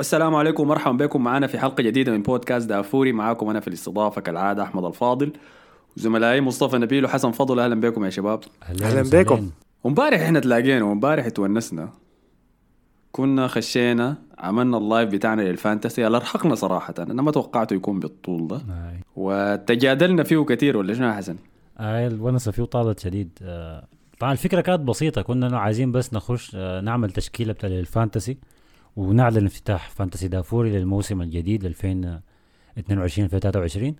السلام عليكم ومرحبا بكم. معنا في حلقة جديدة من بودكاست دافوري. معاكم أنا في الاستضافة كالعادة أحمد الفاضل وزملائي مصطفى نبيل وحسن فضل. أهلا بكم يا شباب. أهلا بكم. ومبارح إحنا تلاقينا ومبارح تونسنا. كنا خشينا عملنا ال live بتاعنا لل fantasy. اللي ارهقنا صراحة. أنا ما توقعته يكون بالطول ده. آي. وتجادلنا فيه كثير ولا شنو يا حسن؟ آي الونسة فيه طالت شديد. آه، طبعا الفكرة كانت بسيطة. كنا عايزين بس نخش آه، نعمل تشكيلة بتاع ال fantasy. ونعلن افتتاح fantasy دافوري للموسم الجديد 2022 2023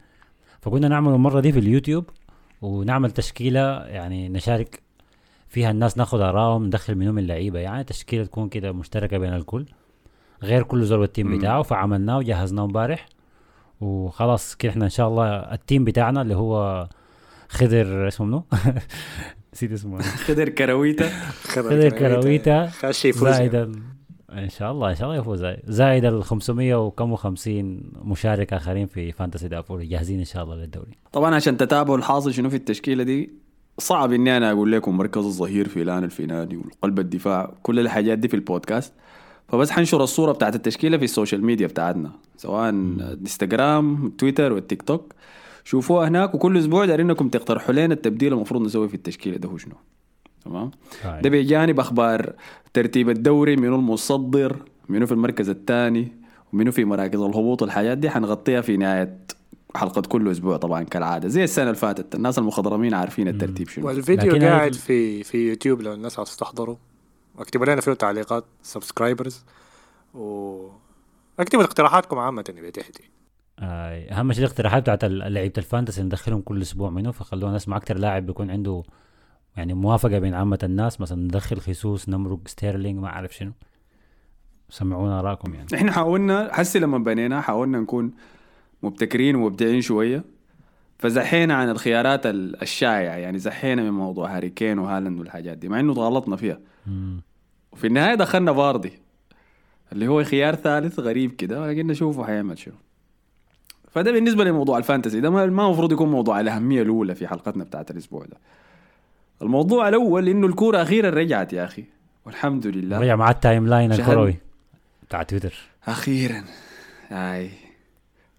فكنا نعمل المرة دي في اليوتيوب ونعمل تشكيلة يعني نشارك فيها الناس ناخذ آرائهم ندخل منهم اللعيبة. يعني تشكيلة تكون كده مشتركة بين الكل غير كل زول وال team مم. بتاعه. فعملناه وجهزناه امبارح. وخلاص كده إحنا إن شاء الله ال team بتاعنا اللي هو خضر اسمه منو؟ نسيت اسمه. خضر كرويته خضر كرويتا. خاش يفوز. زائد يعني. ال... إن شاء الله إن شاء الله يفوز. زائد ال 500 وكم وخمسين مشارك آخرين في fantasy دافوري جاهزين إن شاء الله للدوري. طبعا عشان تتابعوا الحاصل شنو في التشكيلة دي صعب إني أنا أقول لكم مركز الظهير فلان الفلاني وقلب الدفاع كل الحاجات دي في البودكاست. فبس حنشر الصورة بتاعت التشكيلة في ال social media بتاعتنا سواء الانستغرام تويتر والتيك توك. شوفوها هناك وكل أسبوع دايرين إنكم تقترحوا لنا التبديل المفروض نسوي في التشكيلة ده هو شنو. تمام؟ هاي. ده بجانب أخبار ترتيب الدوري منو المصدر منو في المركز الثاني ومنو في مراكز الهبوط الحاجات دي حنغطيها في نهاية حلقة كل أسبوع طبعا كالعادة زي السنة اللي فاتت. الناس المخضرمين عارفين الترتيب شنو. والفيديو قاعد في في يوتيوب لو الناس عاوز تحضروا اكتبوا لنا فيه تعليقات subscribers و اكتبوا اقتراحاتكم عامة اللي تحتي آي. أهم شيء الاقتراحات بتاعت لعيبة ال fantasy ندخلهم كل أسبوع منه فخلونا نسمع أكثر لاعب بيكون عنده يعني موافقة بين عامة الناس مثلا ندخل خيسوس نمرق ستيرلينج ما أعرف شنو. سمعونا اراءكم يعني. إحنا حاولنا حسي لما بنينا حاولنا نكون مبتكرين ومبدعين شوية فزحينا عن الخيارات ال- الشائعة. يعني زحينا من موضوع هاري كين وهالاند والحاجات دي مع إنه غلطنا فيها. مم. وفي النهاية دخلنا فاردي اللي هو خيار ثالث غريب كده ولكن نشوفه حيعمل شنو. فده بالنسبة لموضوع ال fantasy. ده ما ما المفروض يكون موضوع الأهمية الأولى في حلقتنا بتاعت الأسبوع ده. الموضوع الأول إنه الكورة أخيرا رجعت يا أخي. والحمد لله. رجع مع ال timeline الكروي. بتاع تويتر. أخيرا. أي.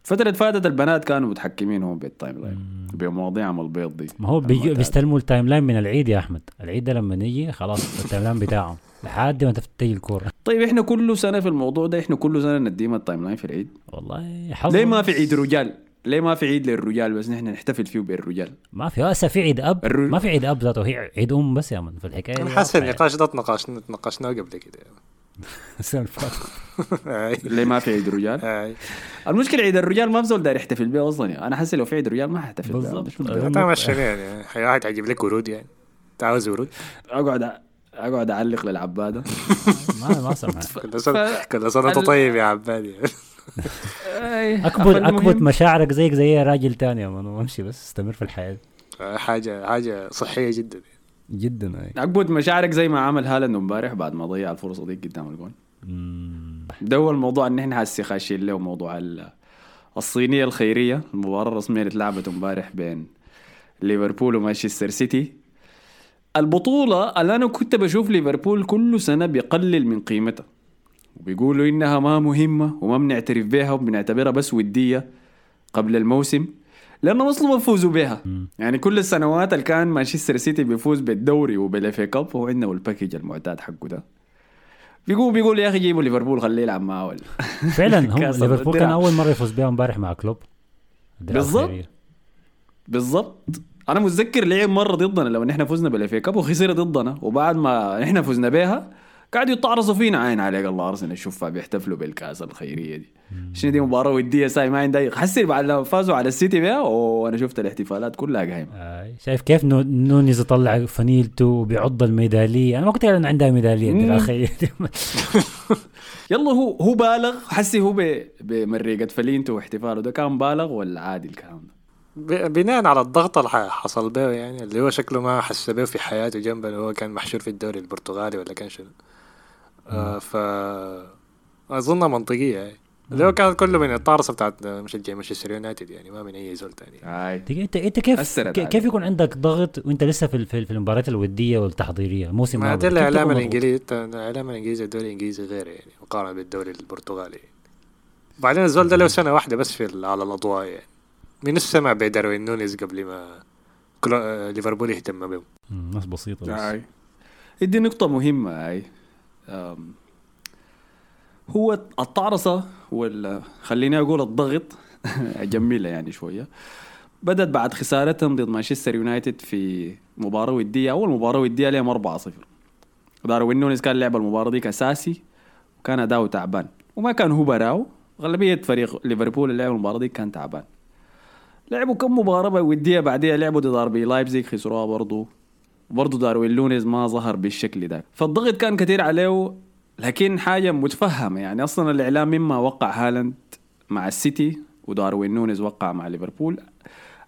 فترة فاتت البنات كانوا متحكمين هم بال timeline. بمواضيعهم البيض دي. ما هو. بيستلموا ال timeline من العيد يا أحمد. العيد ده لما يجي خلاص ال timeline بتاعهم. لحد ما تجي الكورة. طيب إحنا كل سنة في الموضوع ده إحنا كل سنة نديهم ال timeline في العيد؟ والله حظ ليه ما في عيد رجال؟ ليه ما في عيد للرجال بس نحن نحتفل فيه بالرجال؟ ما في هسه في عيد أب الر- ما في عيد أب ذاته هي عيد أم بس يا من في الحكاية أنا حاسس النقاش ده تناقشنا تناقشناه قبل كده يعني. ليه ما في عيد رجال؟ آي. المشكلة عيد الرجال ما بزول داير يحتفل به أصلا يعني. أنا حاسس لو في عيد رجال ما ححتفل به بالضبط. مش مشكلة. أيوة. تعمل شنو يعني حي- واحد هيجيب لك ورود يعني أنت عاوز ورود أقعد أقعد أعلق للعبادة ما ما سمع كل ال- طيب يا عبادي. اكبت اكبت مشاعرك زيك زي راجل تاني يا من وامشي بس استمر في الحياة. حاجة حاجة صحية جدا. جدا أي. عقبت مشاعرك زي ما عمل هالاند امبارح بعد ما ضيع الفرصة دي قدام الجون. مم. ده هو الموضوع إن إحنا هسي خاشين له موضوع ال- الصينية الخيرية المباراة الرسمية اللي اتلعبت امبارح بين ليفربول ومانشستر سيتي. البطولة اللي أنا كنت بشوف ليفربول كل سنة بيقلل من قيمتها. وبيقولوا إنها ما مهمة وما بنعترف بها وبنعتبرها بس ودية قبل الموسم لانهم أصلا ما فوزوا بها يعني كل السنوات اللي كان مانشستر سيتي بيفوز بالدوري وبال FA Cup هو عنده ال package المعتاد حقه ده. بيقول بيقول يا أخي جيبوا ليفربول خليه يلعب معاه ولا؟ فعلا هم ليفربول كان. أول مرة يفوز بها امبارح مع كلوب. بالضبط. بالضبط. أنا متذكر لعب مرة ضدنا لما نحن فزنا بال FA Cup وخسر ضدنا وبعد ما نحن فزنا بها قاعدوا يتعرصوا فينا. عين عليك الله ارسنال شوفها بيحتفلوا بالكأس الخيرية دي. شنو دي مباراة ودية ساي ما عندها حسي بعد لما فازوا على السيتي بها وأنا شفت الاحتفالات كلها قايمة. آي. شايف كيف نو- نونيز يطلع فنيلته وبيعض الميدالية؟ أنا ما كنت ان عندها ميدالية. يلا هو هو بالغ. حسي هو ب- بمريقه فلينته واحتفاله ده. كان بالغ ولا عادي الكلام ده؟ ب- بناء على الضغط اللي حصل به يعني اللي هو شكله ما حس به في حياته جنب اللي هو كان محشور في الدوري البرتغالي ولا كان شنو. آه ف اظنها منطقية يعني اللي هو كان كله من الطارصه بتاعت مشجع مانشستر يونايتد يعني ما من أي زول ثاني دقيقة، انت أنت كيف. كيف يكون عندك ضغط وأنت لسه في ال- في في المباريات الودية والتحضيرية؟ موسم ما؟ ده الإعلام؟ الانجليزي الإعلام الإنجليزي الدوري الإنجليزي غير يعني مقارنة بالدوري البرتغالي. بعدين الزول ده له سنة واحدة بس في على الأضواء يعني. مين سمع بداروين نونيز قبل ما. آه، ليفربول يهتم به مم، ناس بسيطة بس. دي نقطة مهمة هاي هو الطعرصة ولا خليني أقول الضغط أجملها يعني شوية. بدأت بعد خسارتهم ضد مانشستر يونايتد في مباراة ودية. أول مباراة ودية لهم 4-0 داروين نونيز كان لعب المباراة دي أساسي وكان أداؤه تعبان. وما كان هو براو. غالبية فريق ليفربول اللي لعب المباراة دي كان تعبان. لعبوا كم مباراة ودية بعديها لعبوا ضد RB لايبزيج خسروها برضو. برضه داروين نونيز ما ظهر بالشكل ده. فالضغط كان كثير عليه لكن حاجة متفهمة. يعني أصلا الإعلام مما وقع هالاند مع السيتي وداروين نونيز وقع مع ليفربول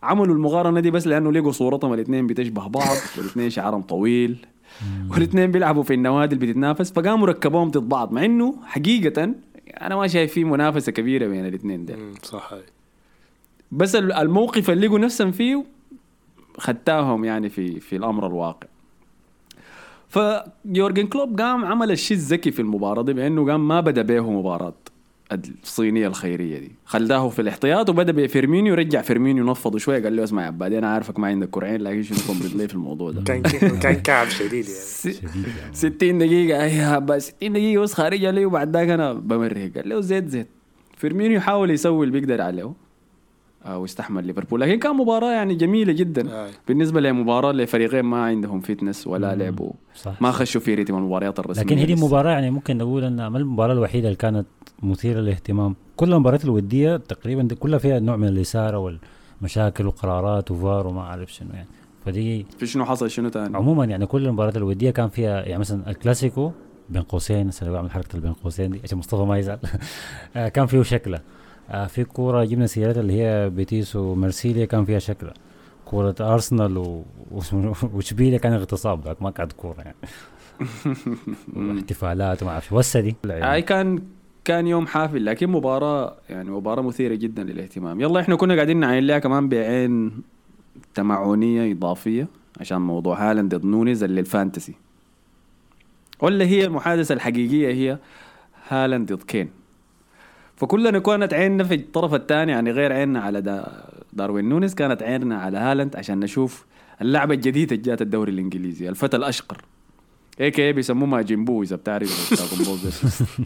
عملوا المقارنة دي بس لأنه لقوا صورتهم الاثنين بتشبه بعض والاثنين شعرهم طويل والاثنين بيلعبوا في النوادي اللي بتتنافس فقاموا ركبوهم ضد بعض مع إنه حقيقة أنا ما شايف في منافسة كبيرة بين الاثنين ده مم، صح هاي بس ال- الموقف اللي لقوا نفسهم فيه خدتاهم يعني في في الأمر الواقع. فيورجن كلوب قام عمل الشيء الذكي في المباراة دي بأنه قام ما بدأ به مباراة الصينية الخيرية دي. خلاه في الاحتياط وبدأ بفيرمينيو رجع فيرمينيو نفضه شوية قال له اسمع يا عبادي أنا عارفك ما عندك كرعين لكن شنو complete لي في الموضوع ده؟ كان كان كعب شديد يعني. س- شديد يعني 60 دقيقة أي هبا 60 دقيقة بس خارجة لي وبعد ذاك أنا بمرق قال له زيت زيت فيرمينيو حاول يسوي اللي بيقدر عليه. واستحمل ليفربول. لكن كان مباراة يعني جميلة جدا. آي. بالنسبة لمباراة لفريقين ما عندهم fitness ولا لعبوا صح ما خشوا في rhythm المباريات الرسمية لكن هي دي لسه. مباراة يعني ممكن نقول انها ما المباراة الوحيدة اللي كانت مثيرة للاهتمام. كل المباريات الودية تقريبا دي كلها فيها نوع من الإثارة والمشاكل وقرارات وفار وما أعرف شنو يعني. فدي في شنو حصل شنو تاني؟ عموما يعني كل المباريات الودية كان فيها يعني مثلا الكلاسيكو بين قوسين هسه أنا بعمل حركة بين قوسين دي عشان مصطفى ما يزعل. آه، كان فيه شكلة. آه، في كورة جبنا سيرتها اللي هي بيتيس ومارسيليا كان فيها شكله كورة أرسنال و- كان اغتصاب ذاك ما كانت كورة يعني. واحتفالات وما أعرف. وسه دي. هاي كان كان يوم حافل لكن مباراة يعني مباراة مثيرة جدا للاهتمام. يلا إحنا كنا قاعدين نعين لها كمان بعين تمعونية إضافية عشان موضوع هالاند ضد نونيز اللي ال fantasy. ولا هي المحادثة الحقيقية هي هالاند ضد كين. فكلنا كانت عيننا في الطرف الثاني يعني غير عيننا على دا داروين نونيز كانت عيننا على هالاند عشان نشوف اللعبة الجديدة اللي جات الدوري الإنجليزي الفتى الأشقر. هيك إيه بيسموه ماجين بو إذا بتعرف.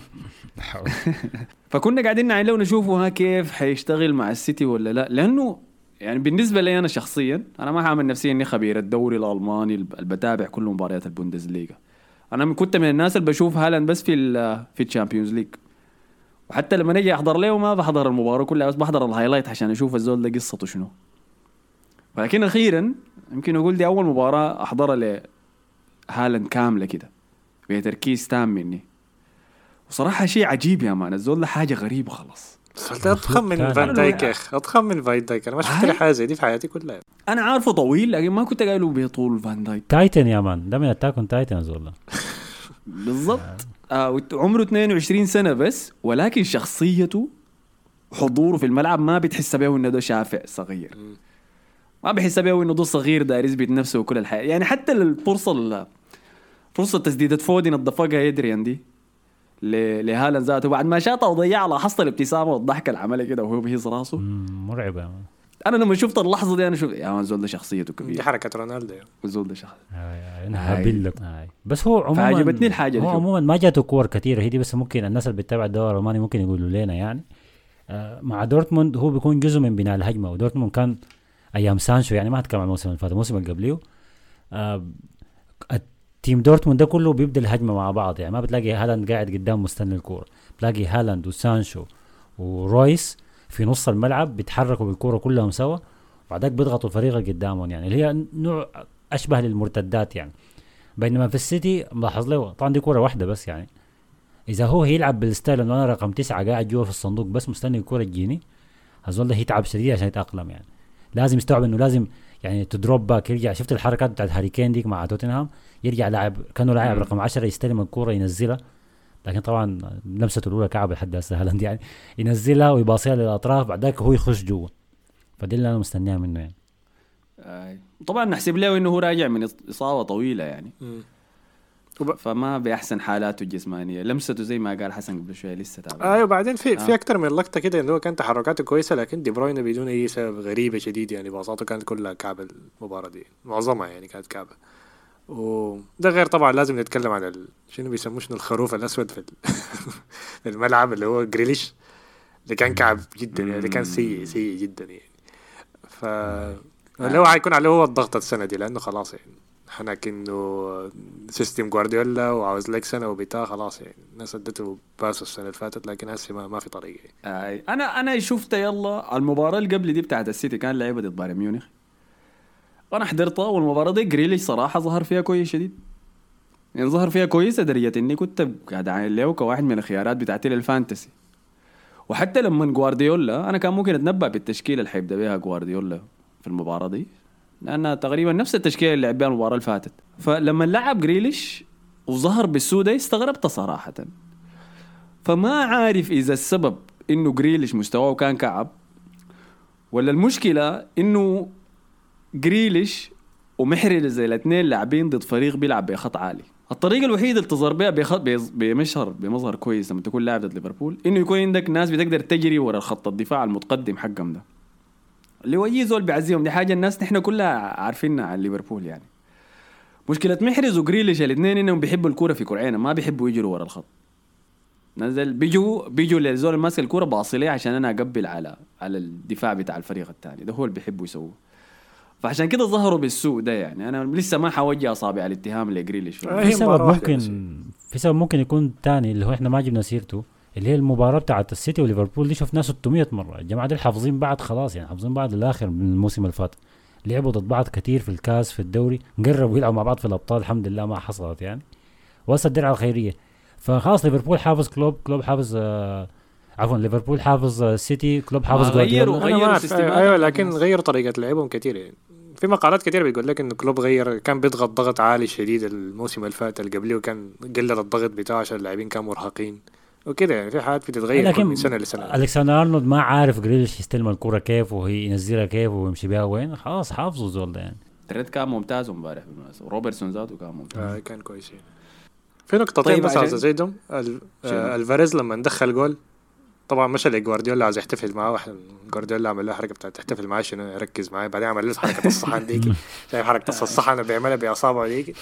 فكنا قاعدين نعين له نشوفه ها كيف حيشتغل مع السيتي ولا لا. لأنه يعني بالنسبة لي أنا شخصيا أنا ما حامل نفسي إني خبير الدوري الألماني اللي بتابع كل مباريات البوندسليغا. أنا كنت من الناس اللي بشوف هالاند بس في في ال Champions League وحتى لما نجي أحضر له ما بحضر المباراة كلها بس بحضر ال highlight عشان أشوف الزول ده قصته شنو. ولكن أخيرا يمكن أقول دي أول مباراة أحضرها لهالاند كاملة كده بتركيز تام مني. وصراحة شيء عجيب يا man الزول ده حاجة غريبة خلاص. الزول ده اضخم من فان دايك يا أخي اضخم من فان دايك. أنا ما شفت حاجة زي دي في حياتي كلها. أنا عارفه طويل لكن ما كنت قايله بطول فان دايك. titan يا man ده من Attack Titan والله بالضبط. آه عمره 22 سنة بس ولكن شخصيته حضوره في الملعب ما بتحس به إنه ده شافع صغير. ما بحس به إنه ده صغير داير يثبت نفسه وكل الحياة يعني حتى الفرصه ال- فرصة تسديده فودن الضفقها يدري دي ل- لهالاند ذاته. بعد ما شاطها وضيعها لاحظت الابتسامه والضحكه اللي عملها كده وهو بيهز راسه. man أنا لما شفت اللحظة دي أنا شفت يا man الزول ده شخصيته دي كبيرة. حركة رونالدو الزول ده شخص لك. هاي. بس هو عموما فعجبتني الحاجة دي هو. عموما ما جاته كور كثيره هي دي بس ممكن الناس اللي بتتابع الدوري الألماني ممكن يقولوا لنا يعني. آه، مع دورتموند هو بيكون جزء من بناء الهجمة ودورتموند كان أيام سانشو يعني ما هتكلم عن الموسم اللي فات الموسم اللي قبليه. آه، ال team دورتموند ده كله بيبدأ الهجمة مع بعض يعني ما بتلاقي هالاند قاعد قدام مستني الكوره بتلاقي هالاند وسانشو ورويس في نص الملعب بيتحركوا بالكورة كلهم سوا بعدك بيضغطوا الفريق اللي قدامهم يعني اللي هي نوع أشبه للمرتدات يعني. بينما في السيتي ملاحظ له طبعا دي كورة واحدة بس يعني. إذا هو هيلعب بال style إنه أنا رقم تسعة قاعد جوا في الصندوق بس مستني الكورة تجيني ده هيتعب شديد عشان يتأقلم يعني. لازم يستوعب إنه لازم يعني ت drop back يرجع شفت الحركات بتاعت هاري كين ديك مع توتنهام؟ يرجع لاعب كأنه لاعب. رقم 10 يستلم الكورة ينزلها. لكن طبعا لمسته الأولى كعب لحد هسه هالاند يعني ينزلها ويباصيها للأطراف بعدك هو يخش جوا فدي اللي أنا مستنيها منه يعني آه. طبعا نحسب له إنه هو راجع من إصابة طويلة يعني مم. فما بأحسن حالاته الجسمانية لمسته زي ما قال حسن قبل شوية لسه تعبان أيوه بعدين في آه. في أكثر من لقطة كده انه هو كان تحركاته كويسة لكن دي بروين بدون أي سبب غريبة شديد يعني باصاته كانت كلها كعبة المباراة دي معظمها يعني كانت كعبة وده غير طبعا لازم نتكلم عن ال... شنو بيسموه شنو الخروف الأسود في, ال... في الملعب اللي هو جريليش. اللي كان كعب جدا يعني اللي كان سيء سيء جدا يعني. ف اللي هو حيكون عليه هو الضغط السنة دي لأنه خلاص يعني حنك انه system جوارديولا وعاوز لك سنة وبتاع خلاص يعني. الناس ادته pass و السنة اللي فاتت لكن هسه ما, ما في طريقة. يعني. أنا أنا شفت يلا المباراة اللي قبل دي بتاعت السيتي كان لعبه ضد بايرن ميونخ. أنا حضرتها والمباراه دي جريليش صراحة ظهر فيها كويس شديد. يعني ظهر فيها كويس لدرجه إني كنت قاعد عاين له كواحد من الخيارات بتاعتي لل fantasy. وحتى لما جوارديولا أنا كان ممكن أتنبأ بالتشكيلة اللي حيبدأ بها جوارديولا في المباراة دي لأنها تقريبا نفس التشكيلة اللي لعب بها المباراة اللي فاتت. فلما لعب جريليش وظهر بالسوء ده استغربت صراحة. فما عارف إذا السبب إنه جريليش مستواه كان كعب ولا المشكلة إنه جريليش ومحرز الاثنين لاعبين ضد فريق بيلعب بخط عالي. الطريقة الوحيدة اللي تظهر بها بخط بمشهر بمظهر كويس لما تكون لاعب ضد ليفربول إنه يكون عندك ناس بتقدر تجري ورا خط الدفاع المتقدم حقهم ده. اللي هو اي زول بيعزيهم دي حاجة الناس نحن كلها عارفينها عن ليفربول يعني. مشكلة محرز وجريليش الاثنين إنهم بيحبوا الكورة في كرعينة ما بيحبوا يجروا ورا الخط. نزل بيجوا بيجوا للزول ماسك الكورة باصليه عشان أنا أقبل على على الدفاع بتاع الفريق الثاني ده هو اللي بيحبوا يسووه. فعشان كده ظهروا بالسوء ده يعني. أنا لسه ما حوجه أصابع الاتهام لجريليش في سبب ممكن في سبب ممكن يكون تاني اللي هو إحنا ما جبنا سيرته اللي هي المباراة بتاعت السيتي وليفربول دي شفناها 600 مرة. الجماعه دي حافظين بعض خلاص يعني حافظين بعض للاخر من الموسم اللي فات. لعبوا ضد بعض كتير في الكاس في الدوري قربوا يلعبوا مع بعض في الأبطال الحمد لله ما حصلت يعني. وهسه الدرع الخيرية. فخلاص ليفربول حافظ كلوب كلوب حافظ آه عفوا ليفربول حافظ آه، السيتي كلوب حافظ غيروا- جوارديولا. غيروا سيستمات أيوه, لكن. غيروا طريقة لعبهم كثير يعني في مقالات كثير بتقول لك انه كلوب غير كان بيضغط ضغط عالي شديد الموسم اللي فات اللي قبليه وكان قلل الضغط بتاعه عشان اللاعبين كانوا مرهقين وكده. يعني في حاجات بتتغير كل من سنة لسنة. الكسندر أرنولد ما عارف جريليش يستلم الكرة كيف وهي ينزلها كيف ويمشي بها وين. خلاص حافظه زول ده يعني. ترينت كان ممتاز امبارح بالمناسبة. روبرتسون ذاته كان ممتاز. آه كان كويسين في نقطتين طيب بس عاوز أزيدهم؟ آه ألفاريز لما دخل جول طبعا مشى لجوارديولا عاوز يحتفل معاه واحد جوارديولا عمل له حركة بتاعت تحتفل معاه شنو يركز معاه بعدين عمل له حركة الصحن ديك. شايف حركة الصحن بيعملها باصابعه ديك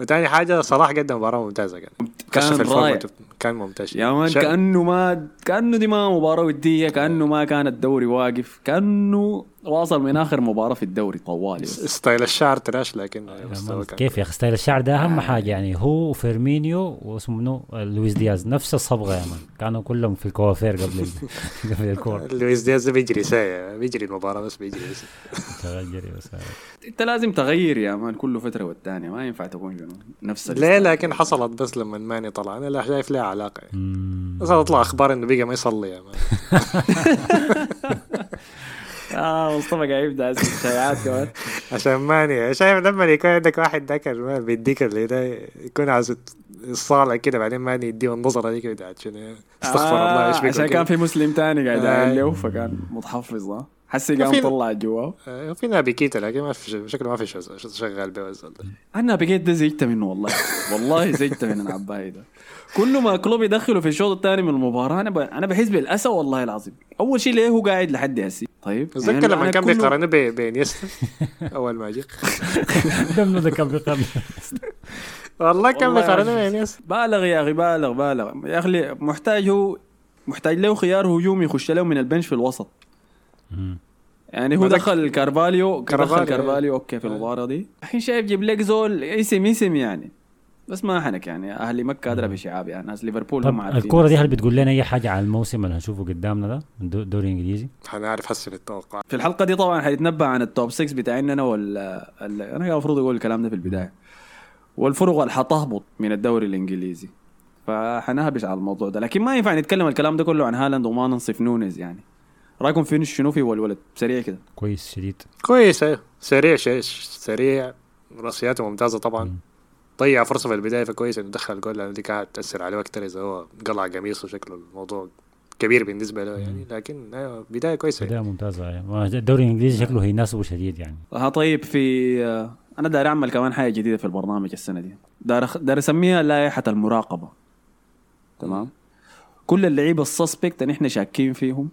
وتاني حاجة صلاح قدم مباراة ممتازة كان كشف كان الفورمة رائع كان ممتاز. يا مان شا- كأنه ما كأنه دي ما مباراة ودية كأنه ما كان الدوري واقف كأنه واصل من آخر مباراة في الدوري طوالي. style الشعر trash لكن مان كيف يا أخي؟ ستايل الشعر ده أهم حاجة يعني. هو وفيرمينيو واسمه منو؟ لويس دياز. نفس الصبغة يا مان. كانوا كلهم في الكوافير قبل ال- قبل الكوره لويس دياز ده بيجري بيجري المباراة بس بيجري بس. بس انت لازم تغير يا مان كل فترة والتانية. ما ينفع تكون نفس ليه. لكن حصلت بس لما ماني طلع أنا لا شايف لها علاقة يعني. بس تطلع أخبار إنه بقى ما يصلي يا مان آه مصطفى قاعد يبدأ الشائعات كمان عشان ماني شايف لما يكون عندك واحد ذاك ما بيديك اللي ده يكون عاوز الصالة كده بعدين ماني يديه النظرة دي كده استغفر الله إيش آه بيقول عشان. كان في مسلم تاني قاعد آه. له فكان متحفظ آه حسي قام طلع جواه آه، في نابي كيتا لكن ما في شكله ما في شغال ده. أنا بقيت ده زيجت منه والله. والله زيجت من العباية ده. كل ما كلوب يدخله في الشوط الثاني من المباراة أنا ب... أنا بحس بالأسى والله العظيم. أول شيء ليه هو قاعد لحد هسي. طيب تذكر يعني لما كان كله- بيقارنه ب- بانيستا أول ما ده كان بيقارن والله كان بيقارنه. بانيستا بالغ يا أخي بالغ بالغ. يا أخي محتاج هو محتاج له خيار هجومي يخش له من ال bench في الوسط. يعني هو دخل كارفاليو كارفاليو، دخل كارفاليو okay في إيه. المباراة دي. الحين شايف جيب لك زول اسم اسم يعني. بس ما حنك يعني. أهل مكه ادرى بشعابها يعني. ناس ليفربول هم عارفين. الكورة دي هل بتقول لنا أي حاجة عن الموسم اللي هنشوفه قدامنا ده؟ من دو- دوري إنجليزي؟ حنعرف حسن التوقع. في الحلقة دي طبعا حنتنبأ عن ال top 6 بتاعنا أنا ولا ال- أنا المفروض أقول الكلام ده في البداية. والفرق اللي حتهبط من الدوري الإنجليزي. فحنهبش على الموضوع ده. لكن ما ينفع نتكلم الكلام ده كله عن هالاند وما ننصف نونز يعني. رأيكم في شنو في والولد؟ سريع كده. كويس شديد. كويس أيوه. سريع سريع. رأسياته ممتازة طبعا. ضيع فرصة في البداية فكويس إنه دخل جول لأنه دي كانت تأثر عليه أكثر إذا هو قلع قميصه شكله الموضوع كبير بالنسبة له يعني. لكن أيوه بداية كويسة بداية ممتازة يعني. الدوري الإنجليزي شكله هيناسبه شديد يعني. ها طيب في آه، أنا داير أعمل كمان حاجة جديدة في البرنامج السنة دي. داير أسميها لائحة المراقبة. تمام؟ كل اللعيبة السسبكت اللي إحنا شاكين فيهم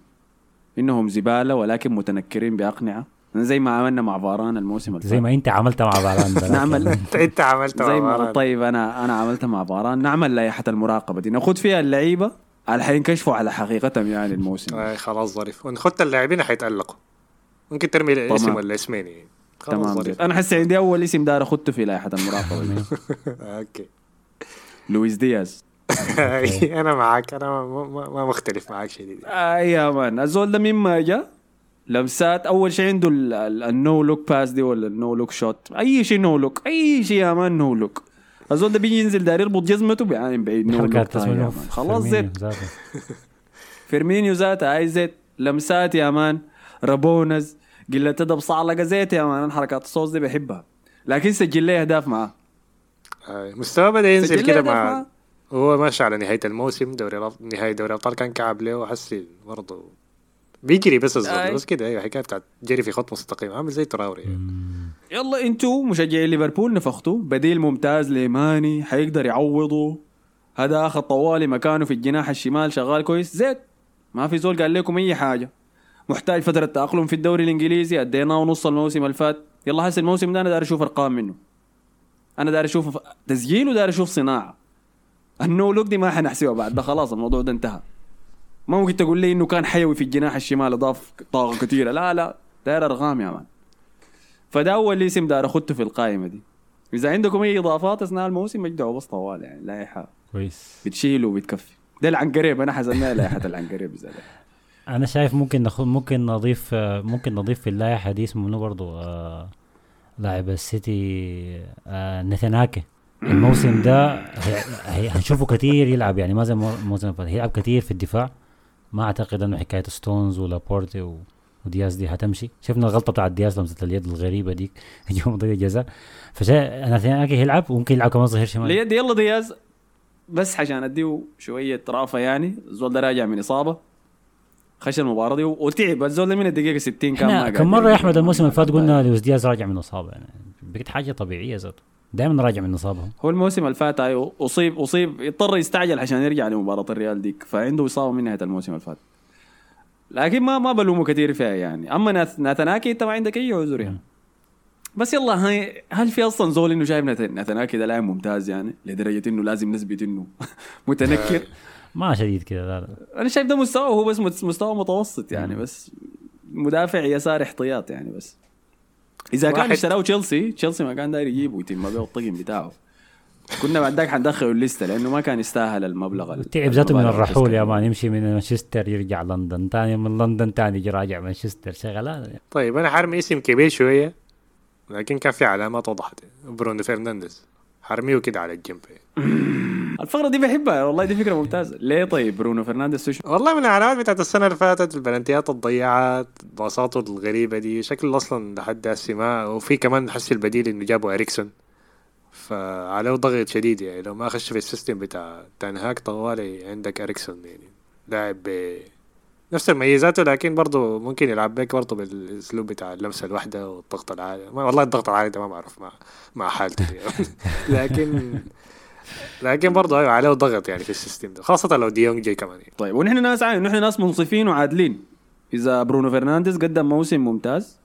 إنهم زبالة ولكن متنكرين بأقنعة. زي ما عملنا مع فاران الموسم اللي زي. ما أنت عملت مع فاران. نعمل. أنت عملت زي مع ما فاران. طيب أنا أنا عملتها مع فاران. نعمل لائحة المراقبة دي. ناخذ فيها اللعيبة. على حينكشفوا على حقيقتهم يعني الموسم. آه خلاص ظريف. ونخدت اللاعبين حيتألقوا. ممكن ترمي اسم. ولا اسمين يعني. خلاص تمام. ظريف. أنا حسي عندي أول اسم دار اخذته في لائحة المراقبة okay. لويس دياز. أنا معك أنا ما, ما, ما مختلف معك شديد. اي يا man. الزول ده مما جاء لمسات أول شيء عنده ال no look pass دي ولا ال no look shot أي شيء no look أي شيء يا man no look الزول ده بيجي ينزل داير يربط جزمته بيعاني بعيد no look. خلاص زيت. فيرمينيو ذاته. هاي زيت. لمسات يا man. rabonas. قلة ادب صعلقه زيت يا man. حركات الصوص دي بحبها. لكن سجل لي أهداف معاه. آه، مستواه بدأ ينزل كده مع معاه. هو ماشي على نهاية الموسم دوري الأب- نهاية دوري الأبطال كان كعب له وحسي برضه بيجري بس الزول. بس كده أيوه حكاية بتاعت جري في خط مستقيم عامل زي تراوري. يعني. يلا أنتوا مشجعي ليفربول نفختوا بديل ممتاز لماني حيقدر يعوضه. هذا اخذ طوالي مكانه في الجناح الشمال شغال كويس. زيت ما في زول قال لكم أي حاجة. محتاج فترة تأقلم في الدوري الإنجليزي أديناه نص الموسم اللي فات. يلا هسه الموسم ده أنا داير أشوف أرقام منه. أنا داير أشوف تسجيل وداير أشوف صناعة. ال no look دي ما حنحسبها بعد ده خلاص الموضوع ده انتهى. ما ممكن تقول لي إنه كان حيوي في الجناح الشمال أضاف طاقة كثيرة. لا لا داير أرقام يا man. فده أول اسم دار اخدته في القائمة دي. إذا عندكم أي إضافات أثناء الموسم اجدعوا بس طوال يعني لائحة. كويس. بتشيل وبتكفي. ده العنقريب أنا حزناها لائحة العنقريب زي ده. أنا شايف ممكن ناخذ ممكن نضيف ممكن نضيف في اللائحة دي اسمه منو برضو؟ آه لاعب السيتي آه ناثان آكي الموسم ده هنشوفه كثير يلعب يعني ما زي المو- الموسم اللي فات هيلعب كثير في الدفاع. ما أعتقد إنه حكاية ستونز ولابورتي و... ودياز دي هتمشي. شفنا الغلطة بتاعت دياز لمسة اليد الغريبة ديك يوم ضيع جزاء. فشا ناثان آكي هيلعب وممكن يلعب كمان ظهير شمال. ليد يلا دياز. بس عشان اديه شوية رافه يعني الزول ده راجع من إصابة خش المباراه دي وتعب. الزول ده من الدقيقة 60 كان ما كم مرة يا أحمد. الموسم اللي فات قلنا لويس دياز راجع من إصابة يعني بقت حاجة طبيعية ذاته. دائما راجع من إصابة. هو الموسم اللي فات اصيب اصيب اضطر يستعجل عشان يرجع لمباراة الريال ديك فعنده إصابة من نهايه الموسم اللي فات. لكن ما ما بلومه كثير فيها يعني. أما ناثناكي انت ما عندك أي عذر يعني. بس يلا هاي هل في أصلا زول إنه شايف ناثناكي ده لاعب ممتاز يعني؟ لدرجة إنه لازم نثبت إنه متنكر؟ ما شديد كده لا لا. أنا شايف ده مستوى هو بس مستوى متوسط يعني بس مدافع يسار احتياط يعني بس. إذا كان اشتراه تشيلسي تشيلسي ما كان داير يجيبه ويتم به الطقم بتاعه. كنا بعد ذاك حندخله الليستة لأنه ما كان يستاهل المبلغ ال- تعب ذاته من الرحول يا. مان يمشي من مانشستر يرجع لندن تاني من لندن تاني يجي راجع مانشستر شغلات طيب أنا حرمي اسم كبير شوية لكن كان في علامات وضحت برونو فرنانديز. حرميه كده على الجنب. الفقرة دي بحبها والله دي فكرة ممتازة. ليه طيب برونو فرنانديز وش والله من العلامات بتاعت السنة اللي فاتت البلنتيات الضيعات باصاته الغريبة دي شكل أصلا لحد هسه ما وفي كمان حس البديل إنه جابوا إريكسون. فعليه ضغط شديد يعني لو ما خش في ال system بتاع تنهاك طوالي عندك إريكسون يعني لاعب نفس مميزاته لكن برضه ممكن يلعب بك برضه بالأسلوب بتاع اللمسة الواحدة والضغط العالي والله الضغط العالي ده ما بعرف مع مع حالته. لكن لكن برضه أيوه عليه ضغط يعني في ال system ده خاصة لو ديونج جاي كمان يعني. طيب ونحن ناس عاين نحن ناس منصفين وعادلين إذا برونو فرنانديز قدم موسم ممتاز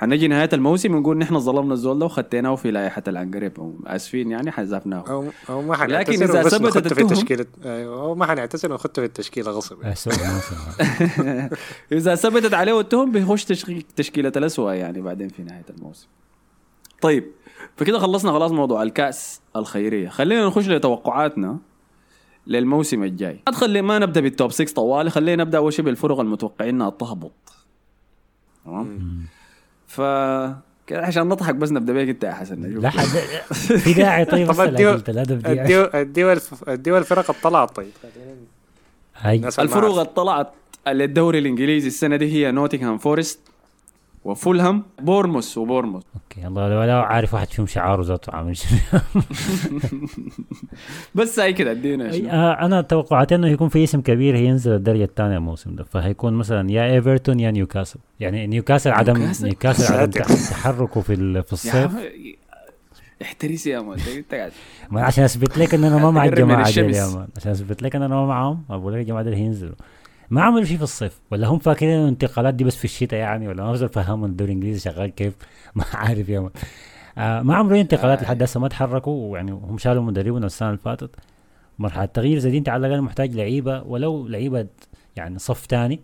حنجي نهاية الموسم ونقول نحن ظلمنا الزول ده وخديناه في لائحة العنقريب. آسفين يعني حذفناه أو أو ما لكن حنعتذر بس ثبتت في التشكيله أيوه أو ما حنعتذر ونخطه في التشكيلة غصب. إذا ثبتت عليه التهم بيخش تشكي- تشكيلة الاسوء يعني بعدين في نهاية الموسم. طيب فكده خلصنا خلاص موضوع الكأس الخيرية. خلينا نخش لتوقعاتنا للموسم الجاي. ادخل ما نبدأ بالتوب 6 طوالي خلينا نبدأ أول شيء بالفرق المتوقعين إنها تهبط. تمام؟ ف عشان نضحك بس نبدأ بيك انت يا حسن. لا حد في داعي طيب طب اديو الف- اديو الفرق الطلعت طيب. الفرق طلعت للدوري الإنجليزي السنة دي هي نوتنغهام فورست. وفولهام بورنموث وبورنموث okay الله لو لو عارف واحد فيهم شعاره ذاته عامل. بس هاي كده ادينا. آه، أنا توقعت إنه يكون في اسم كبير هينزل الدرجة الثانية الموسم ده فهيكون مثلا يا إيفرتون يا نيوكاسل يعني نيوكاسل عدم نيوكاسل؟ عدم تحركه في ال- في الصيف احترس يا man انت قاعد ما عشان أثبت لك إن أنا ما مع الجماعة دي. يا مان عشان أثبت لك إن أنا ما معاهم أقول لك الجماعة دي هينزلوا ما عملوا شيء في الصيف ولا هم فاكرين الانتقالات دي بس في الشتاء يعني ولا ما فهموا الدوري الإنجليزي شغال كيف؟ ما عارف يا آه ما عملوا انتقالات آه. لحد هسه ما تحركوا ويعني هم شالوا مدربهم السنة اللي فاتت. مرحلة تغيير زي دي أنت على الأقل محتاج لعيبة ولو لعيبة يعني صف ثاني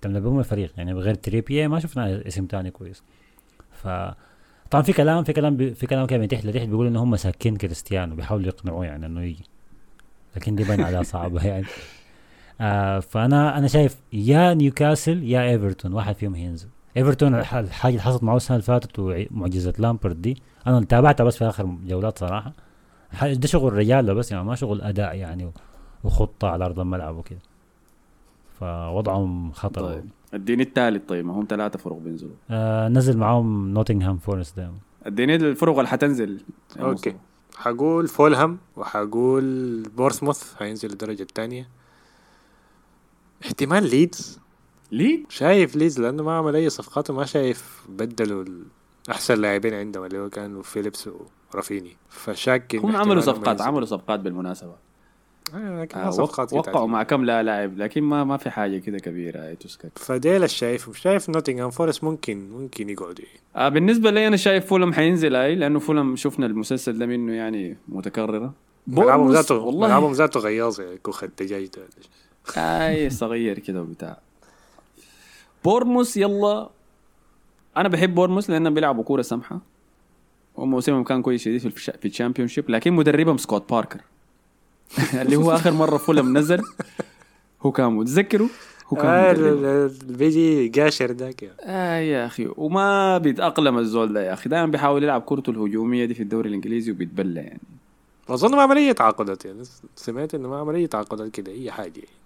تملى بهم الفريق. يعني بغير تريبيه ما شفنا اسم ثاني كويس. ف طبعا في كلام في كلام في كلام كده من تحت لتحت بيقول ان هم مساكين كريستيانو بيحاولوا يقنعوه يعني إنه يجي. لكن دي باين عليها صعبة يعني. آه فأنا أنا شايف يا نيوكاسل يا إيفرتون واحد فيهم هينزل. إيفرتون الح- الحاجة اللي حصلت معه السنة اللي فاتت ومعجزه لامبرد دي أنا تابعتها بس في آخر جولات صراحة. ده شغل رجال بس يعني ما شغل أداء يعني وخطة على أرض الملعب وكده. فوضعهم خطر. طيب. اديني الثالث طيب ما هم ثلاثة فرق بينزلوا. آه نزل معاهم نوتنغهام فورست دائما اديني الفرق اللي حتنزل. okay. حقول فولهام وحقول بورسموث هينزل الدرجة الثانية. احتمال ليدز. ليه؟ شايف ليدز لأنه ما عمل أي صفقات وما شايف بدلوا أحسن لاعبين عندهم اللي هو كانوا فيليبس ورافيني. فشاك هم عملوا صفقات. عملوا صفقات بالمناسبة. آه آه صفقات وقعوا مع كم لا لاعب لكن ما ما في حاجة كده كبيرة هي تسكت. فديل الشايف مش شايف نوتنغهام فورست ممكن ممكن يعني. آه بالنسبة لي أنا شايف فولم حينزل أي لأنه فولم شفنا المسلسل ده منه يعني متكررة. ملعبهم ذاته ملعبهم ذاته غياظ كوخ الدجاج ده. آي صغير كده وبتاع. بورنموث يلا. أنا بحب بورموس لانهم بيلعبوا كورة سمحة. وموسمهم كان كويس شديد في الش- في ال Championship لكن مدربهم سكوت باركر. اللي هو آخر مرة فولم نزل هو كان متذكره هو كان آه بيجي قاشر ذاك. آه يا أخي وما بيتأقلم الزول ده يا أخي. دائما بيحاول يلعب كورته الهجومية دي في الدوري الإنجليزي وبيتبلى يعني. أظن ما عمل اي تعاقدات يعني. سمعت إنه ما عمل اي تعاقدات كده أي حاجة. يعني.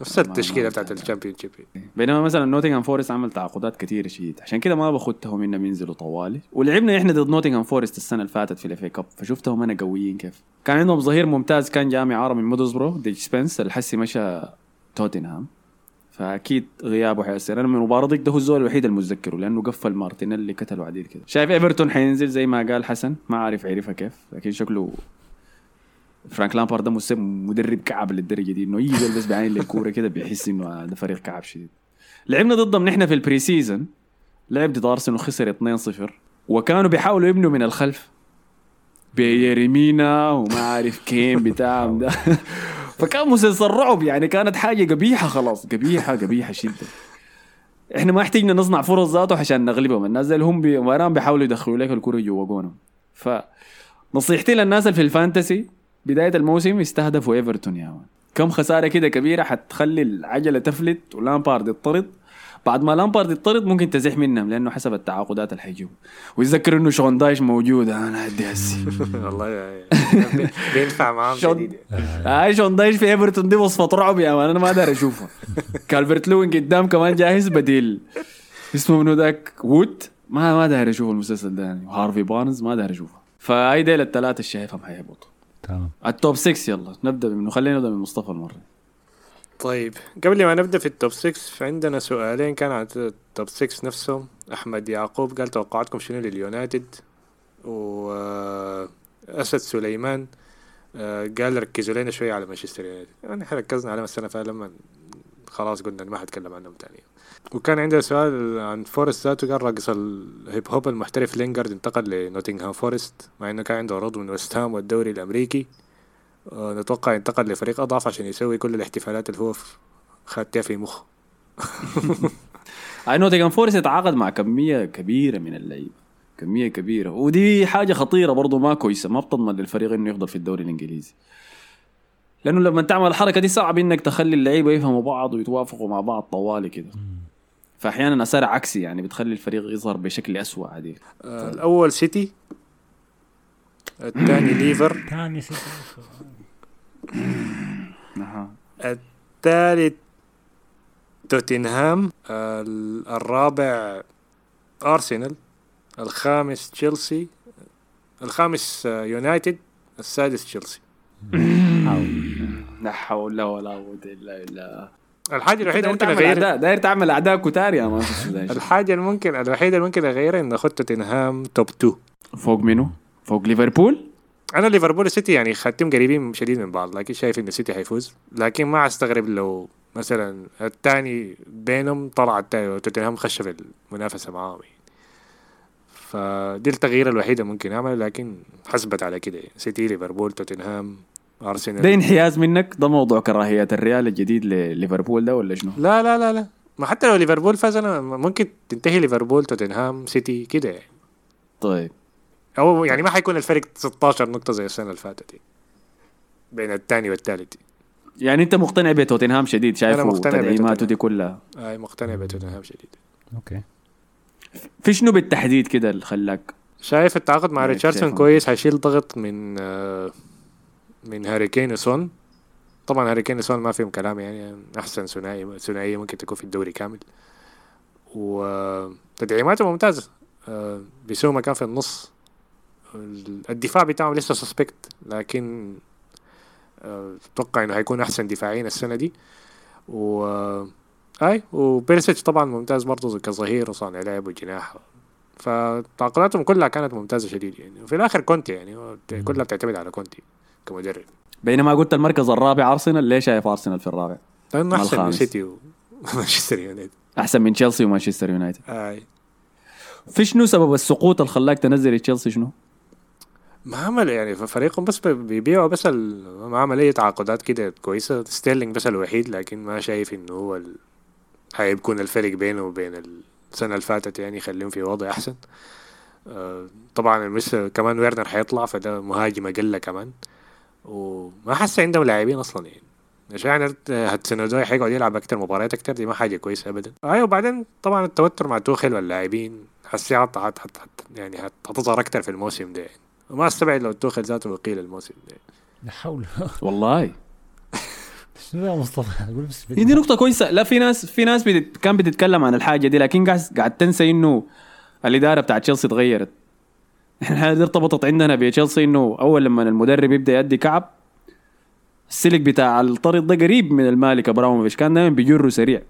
نفس التشكيلة بتاعت. ال Championship بينما مثلا نوتنغهام فورست عمل تعاقدات كثيرة شديد عشان كده ما باخدتهم إنهم ينزلوا طوالي. ولعبنا إحنا ضد نوتنغهام فورست السنة اللي فاتت في ال FA Cup فشفتهم أنا قويين كيف. كان عندهم ظهير ممتاز كان جامع عرب من مودوزبرو ديج سبنس الحسي مشى توتنهام. فأكيد غيابه حيأثر. أنا من المباراه ضد ده هو الزول الوحيد المتذكره لأنه قفل مارتينيلي قتله عديل كده. شايف ايفرتون حينزل زي ما قال حسن. ما عارف عرفها كيف لكن شكله فرانك لامبارد ده مدرب كعب للدرجة دي. إنه يجي بس بعين للكورة كده بيحس إنه ده فريق كعب شديد. لعبنا ضدهم نحن في ال pre-season لعب ضد أرسنال وخسر 2-0 وكانوا بيحاولوا يبنوا من الخلف. بييري مينا وما عارف كين بتاعهم ده. فكان مسلسل رعب يعني كانت حاجة قبيحة خلاص. قبيحة قبيحة شدة. إحنا ما احتاجنا نصنع فرص ذاته عشان نغلبهم. الناس اللي هم بي... بيحاولوا يدخلوا لك الكره جوا جونهم. فنصيحتي للناس اللي في ال fantasy بداية الموسم يستهدفوا إيفرتون يا man كم خسارة كده كبيرة حتخلي العجلة تفلت ولامبارد يطرد. بعد ما لامبارد يطرد ممكن تزح منهم لأنه حسب التعاقدات اللي حيجوا ويتذكر إنه شون دايش موجود. أنا ادي هسي. والله بينفع معاهم شون-. هاي شون دايش في إيفرتون دي وصفة رعب يا man أنا ما داري اشوفها كالفرت لوين قدام كمان جاهز بديل. اسمه منو ذاك؟ وود؟ ما ما داري أشوف المسلسل ده يعني. وهارفي بارنز؟ ما داري اشوفها فهاي ديل الثلاثة اللي شايفهم حيهبطوا تمام. ال top 6 يلا نبدأ منه خلينا نبدأ من مصطفى المرة. طيب قبل ما نبدأ في ال top 6 فعندنا سؤالين كان عن ال top 6 نفسهم. أحمد يعقوب قال توقعاتكم شنو لليونايتد؟ و آه، أسد سليمان آه، قال ركزوا لنا شوية على مانشستر يونايتد. يعني إحنا ركزنا عليهم السنة فاتت لما خلاص قلنا ما حنتكلم عنهم تاني. وكان عندنا سؤال عن فورست ذاته قال راقص ال hip hop المحترف لينجارد انتقل لنوتنغهام فورست مع إنه كان عنده عروض من ويست هام والدوري الأمريكي. آه، نتوقع ينتقل لفريق أضعف عشان يسوي كل الاحتفالات اللي هو خدتها في مخه. أي نوتنغهام فورست يتعاقد مع كمية كبيرة من اللعيبة. كمية كبيرة. ودي حاجة خطيرة برضو ما كويسة ما بتضمن للفريق إنه يفضل في الدوري الإنجليزي. لأنه لما تعمل الحركة دي صعب إنك تخلي اللعيبة يفهموا بعض ويتوافقوا مع بعض طوالي كده. فاحيانا اثار عكسي يعني بتخلي الفريق يظهر بشكل اسوء عادي. آه، الأول سيتي الثاني ليفر. ثاني ست أها. الثالث توتنهام ال- الرابع أرسنال الخامس تشيلسي الخامس آه، يونايتد السادس تشيلسي. لا حول ولا قوة إلا بالله الحاجة الوحيدة داير ممكن تعمل اغيرها داير تعمل أعداء كتار يا مان الحاجة الممكن الوحيدة اللي ممكن أغيرها ان اخذ توتنهام توب 2 فوق منو؟ فوق ليفربول؟ أنا ليفربول السيتي يعني خدتهم قريبين شديد من بعض لكن شايف إن السيتي حيفوز لكن ما أستغرب لو مثلا الثاني بينهم طلع الثاني وتوتنهام خش في المنافسة معاهم يعني. فدي التغيير الوحيدة ممكن اعمله لكن حسبت على كده يعني. سيتي ليفربول توتنهام أرسنال. ده انحياز منك؟ ده موضوع كراهية الريال الجديد لليفربول ده ولا شنو؟ لا لا لا لا. ما حتى لو ليفربول فاز أنا ممكن تنتهي ليفربول توتنهام سيتي كده يعني. طيب. أو يعني ما حيكون الفرق 16 نقطة زي السنة اللي فاتت يعني. بين الثاني والثالث يعني أنت مقتنع بتوتنهام شديد؟ شايفه مقتنع تدعيماته. دي كلها. هاي مقتنع بتوتنهام شديد. okay. في شنو بالتحديد كده اللي خلاك؟ شايف التعاقد مع يعني ريتشاردسون. كويس؟ هيشيل ضغط من آه، من هاري كين وسون طبعا هاري كين وسون ما فيهم كلام يعني أحسن ثنائي ثنائية ممكن تكون في الدوري كامل. وتدعيماته ممتازة. آه، بيسوما كان في النص. الدفاع بتاعهم لسه suspect لكن آه، أتوقع إنه هيكون أحسن دفاعين السنة دي. و أي وبيرسيتش طبعا ممتاز برضه كظهير وصانع لعب وجناح. فتعاقداتهم كلها كانت ممتازة شديد يعني. وفي الآخر كونتي يعني كلها بتعتمد على كونتي. كمدرب. بينما قلت المركز الرابع أرسنال ليه شايف أرسنال في الرابع؟ لأنه مع أحسن من. سيتي ومانشستر يونايتد. أحسن من تشيلسي ومانشستر يونايتد. أي. في شنو سبب السقوط اللي خلاك تنزل تشيلسي شنو؟ ما عمل يعني فريقهم بس بيبيعوا بس ما عمل أي تعاقدات كده كويسة. ستيرلينج بس الوحيد لكن ما شايف إنه هو ال... هيكون الفرق بينه وبين السنة اللي فاتت يعني يخليهم في وضع أحسن. آه، طبعا لسه كمان ويرنر حيطلع فده مهاجم أقل كمان. وما حاسس عندهم لاعبين أصلا يعني. عشان يعني هاتسنودوي حيقعد يلعب أكتر مباريات أكتر دي ما حاجة كويسة ابدا. أيوه وبعدين طبعا التوتر مع توخيل واللاعبين حسي هت هت هت يعني هت- هتظهر أكتر في الموسم ده يعني. وما استبعد لو توخيل ذاته وقيل الموسم ده لا حول والله. شنو يا مصطفى؟ دي نقطة كويسة. لا في ناس في ناس بتت... كان بتتكلم عن الحاجة دي لكن قاعد قاعد تنسى إنه الإدارة بتاعت تشيلسي اتغيرت. إحنا دي ارتبطت عندنا بتشيلسي إنه أول لما المدرب يبدأ يدي كعب السلك بتاع الطرد ده قريب من المالك ابراهيموفيتش كان دايما بيجره سريع.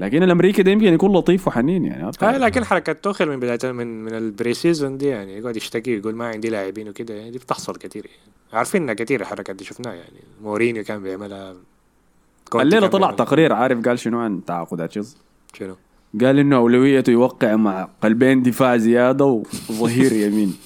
لكن الأمريكي ده يمكن يكون لطيف وحنين يعني آه لكن حركة توخيل من بداية من من ال pre-season دي يعني يقعد يشتكي يقول ما عندي لاعبين وكده يعني دي بتحصل كثير يعني. عارفين انها كثير الحركات دي شفناها يعني. مورينيو كان بيعملها. الليلة طلع بيعملها. تقرير عارف قال شنو عن تعاقدات تشيلسي؟ شنو؟ قال إنه أولويته يوقع مع قلبين دفاع زيادة وظهير يمين.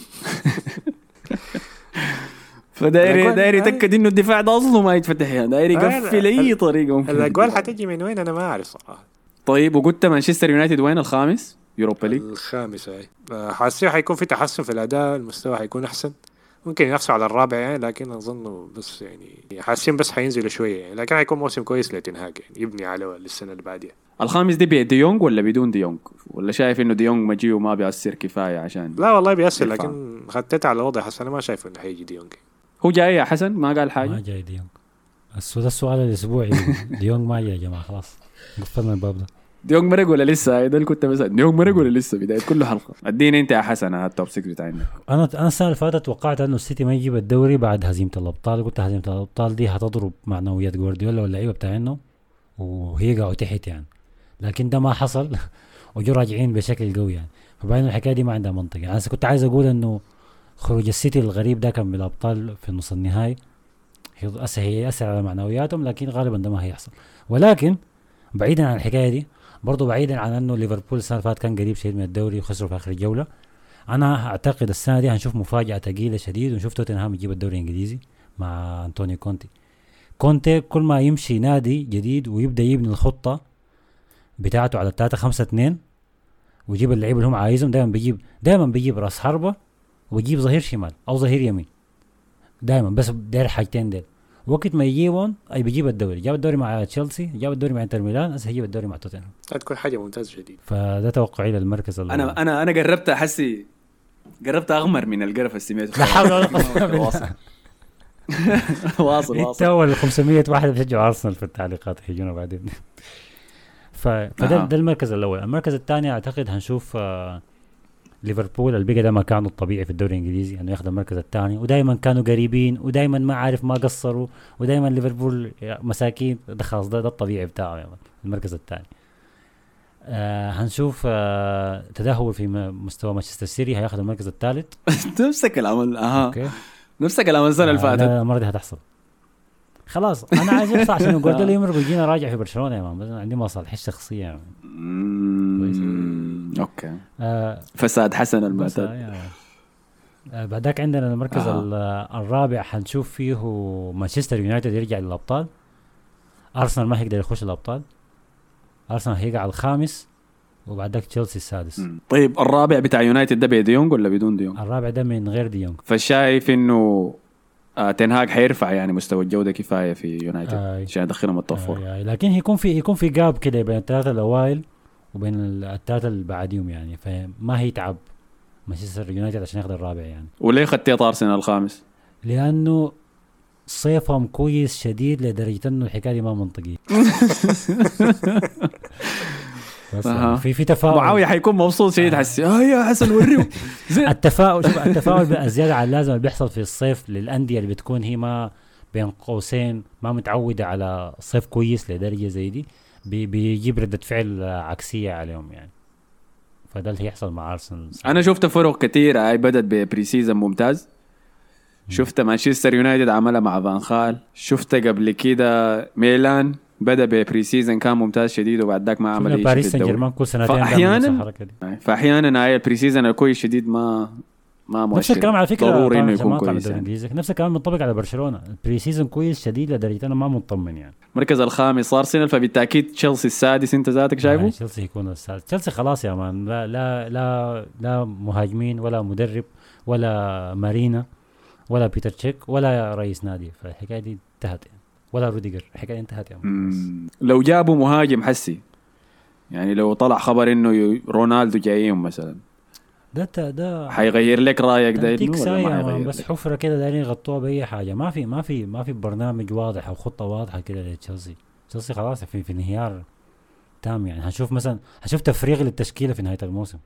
فداير داير يتأكد إنه الدفاع ده أصله ما يتفتح يعني. داير يقفل أي طريقة ممكن الأجوال حتجي من وين أنا ما أعرف صراحة. طيب وقلت مانشستر يونايتد وين؟ الخامس؟ Europa League. الخامس آه، حاسس حيكون في تحسن في الأداء المستوى حيكون أحسن. ممكن ينافسوا على الرابع يعني لكن أظن بس يعني حاسين بس حينزلوا شوية يعني لكن حيكون موسم كويس لتنهاج يعني يبني على السنة اللي بعدها الخامس دي بديونج ولا بدون ديونج؟ ولا شايف إنه ديونج مجيه وما بيأثر كفاية عشان لا والله بيأثر. لكن خطيت على الوضع حسن أنا ما شايف إنه حيجي ديونج هو جاي يا حسن؟ ما قال ما حاجة جاي ديونج السؤال الأسبوعي. ديونج ما جاي يا جماعة خلاص. قفلنا الباب ده. ديونج مرق ولا لسه؟ ده اللي كنت بسأل. ديونج مرق ولا لسه؟ بداية كل حلقة. اديني انت يا حسن على ال top 6 بتاعنا. أنا أنا السنة اللي فاتت توقعت إنه السيتي ما يجيب الدوري بعد هزيمة الأبطال. قلت هزيمة الأبطال دي هتضرب معنويات جوارديولا واللعيبة بتاعنا وهيقعوا تحت يعني. لكن ده ما حصل وجو راجعين بشكل قوي يعني. فبعدين الحكاية دي ما عندها منطق يعني. أنا كنت عايز أقول إنه خروج السيتي الغريب ده كان من الابطال في نص النهائي. هيأثر هيأثر على معنوياتهم لكن غالبا ده ما هيحصل. ولكن بعيدا عن الحكاية دي برضه بعيدا عن إنه ليفربول السنة اللي فاتت كان قريب شديد من الدوري وخسروا في آخر الجولة. أنا أعتقد السنة دي هنشوف مفاجأة ثقيله شديد ونشوف توتنهام يجيب الدوري الإنجليزي مع أنطونيو كونتي. كونتي كل ما يمشي نادي جديد ويبدأ يبني الخطة بتاعته على 3 5 2 ويجيب اللعيبه اللي هم عايزهم دائما بيجيب دائما بيجيب راس حربة ويجيب ظهير شمال أو ظهير يمين. دائما بس داير حاجتين ديل. وقت ما يجيبهم أي بيجيب الدوري. جاب الدوري مع تشيلسي جاب الدوري مع انتر ميلان هسه هيجيب الدوري مع توتنهام. هتكون حاجة ممتازة شديد فده توقعي للمركز أنا أنا أنا قربت أحسي قربت أغمر من القرف اللي سمعته لا حول ولا قوة إلا واصل بالله. واصل انت أول 500 واحد بيشجعوا أرسنال في التعليقات هيجونا بعدين. ف... فده أها. ده المركز الأول. المركز الثاني أعتقد هنشوف آه ليفربول بقى ده مكانه الطبيعي في الدوري الإنجليزي إنه ياخذ المركز الثاني. ودائما كانوا قريبين ودائما ما عارف ما قصروا ودائما ليفربول مساكين. ده خلاص ده, ده الطبيعي بتاعه يعني المركز الثاني. آه هنشوف آه تدهور في مستوى مانشستر سيتي. هياخذ المركز الثالث. نفسك العمل أها. okay. نفسك العمل السنة اللي آه، فاتت. لا المرة دي هتحصل. خلاص أنا عايز يخسر عشان جوارديولا يمرق ويجينا راجع في برشلونة يا man بس عندي مصالح الشخصيه يعني. okay آه فساد حسن المعتاد آه آه بعدك عندنا المركز آه. آه. الرابع حنشوف فيه مانشستر يونايتد يرجع للأبطال أرسنال ما هيقدر يخش الأبطال أرسنال هيقع الخامس وبعدك تشيلسي السادس مم. طيب الرابع بتاع يونايتد ده بديونج ولا بدون ديونج؟ الرابع ده من غير ديونج فشايف إنه آه تنهاج حيرفع يعني مستوى الجودة كفاية في يونايتد آه. عشان يدخلهم ال top four آه لكن يكون في يكون في gap كده بين الثلاثه الأوائل وبين ال- الثلاثه اللي بعديهم يعني. فما هيتعب مانشستر يونايتد عشان ياخذ الرابع يعني. وليه خطيت أرسنال الخامس؟ لأنه صيفهم كويس شديد لدرجة إنه الحكاية دي ما منطقية. بس. يعني في في تفاؤل. معاوية حيكون مبسوط شديد آه. حسي آه يا حسن وريه التفاؤل شوف التفاؤل الزياده على اللازم اللي بيحصل في الصيف للأندية اللي بتكون هي ما بين قوسين ما متعودة على صيف كويس لدرجة زي دي. بي بيجيب ردة فعل عكسية عليهم يعني. فده اللي هيحصل مع أرسنال. أنا شفت فرق كثيره هاي بدت ب pre-season ممتاز شفت مانشستر يونايتد عملها مع فان خال. شفت قبل كده ميلان بدأ ب pre-season كان ممتاز شديد وبعد ذاك ما عمل أي باريس سان جيرمان كل سنتين دي. فأحيانا هاي ال pre-season الكويس شديد ما ما مؤشر. نفس الكلام على فكرة ضروري إنه يكون كويس يعني. نفس الكلام منطبق على برشلونة. ال pre-season كويس شديد لدرجة أنا ما مطمن يعني. المركز الخامس ارسنال فبالتأكيد تشيلسي السادس أنت ذاتك شايفه؟ تشيلسي يكون السادس. تشيلسي خلاص يا man لا لا لا لا مهاجمين ولا مدرب ولا مارينا ولا بيتر تشيك ولا رئيس نادي. فالحكاية دي انتهت يعني. ولا روديجر. الحكاية انتهت يا مان. لو جابوا مهاجم هسي يعني لو طلع خبر إنه رونالدو جايهم مثلا. ده ده حيغير لك رأيك ده ساية حيغير بس؟ حفرة كده دايرين يغطوها بأي حاجة. ما في ما في ما في برنامج واضح أو خطة واضحة كده لتشيلسي. تشيلسي خلاص في في انهيار تام يعني. هنشوف مثلا هنشوف تفريغ للتشكيلة في نهاية الموسم.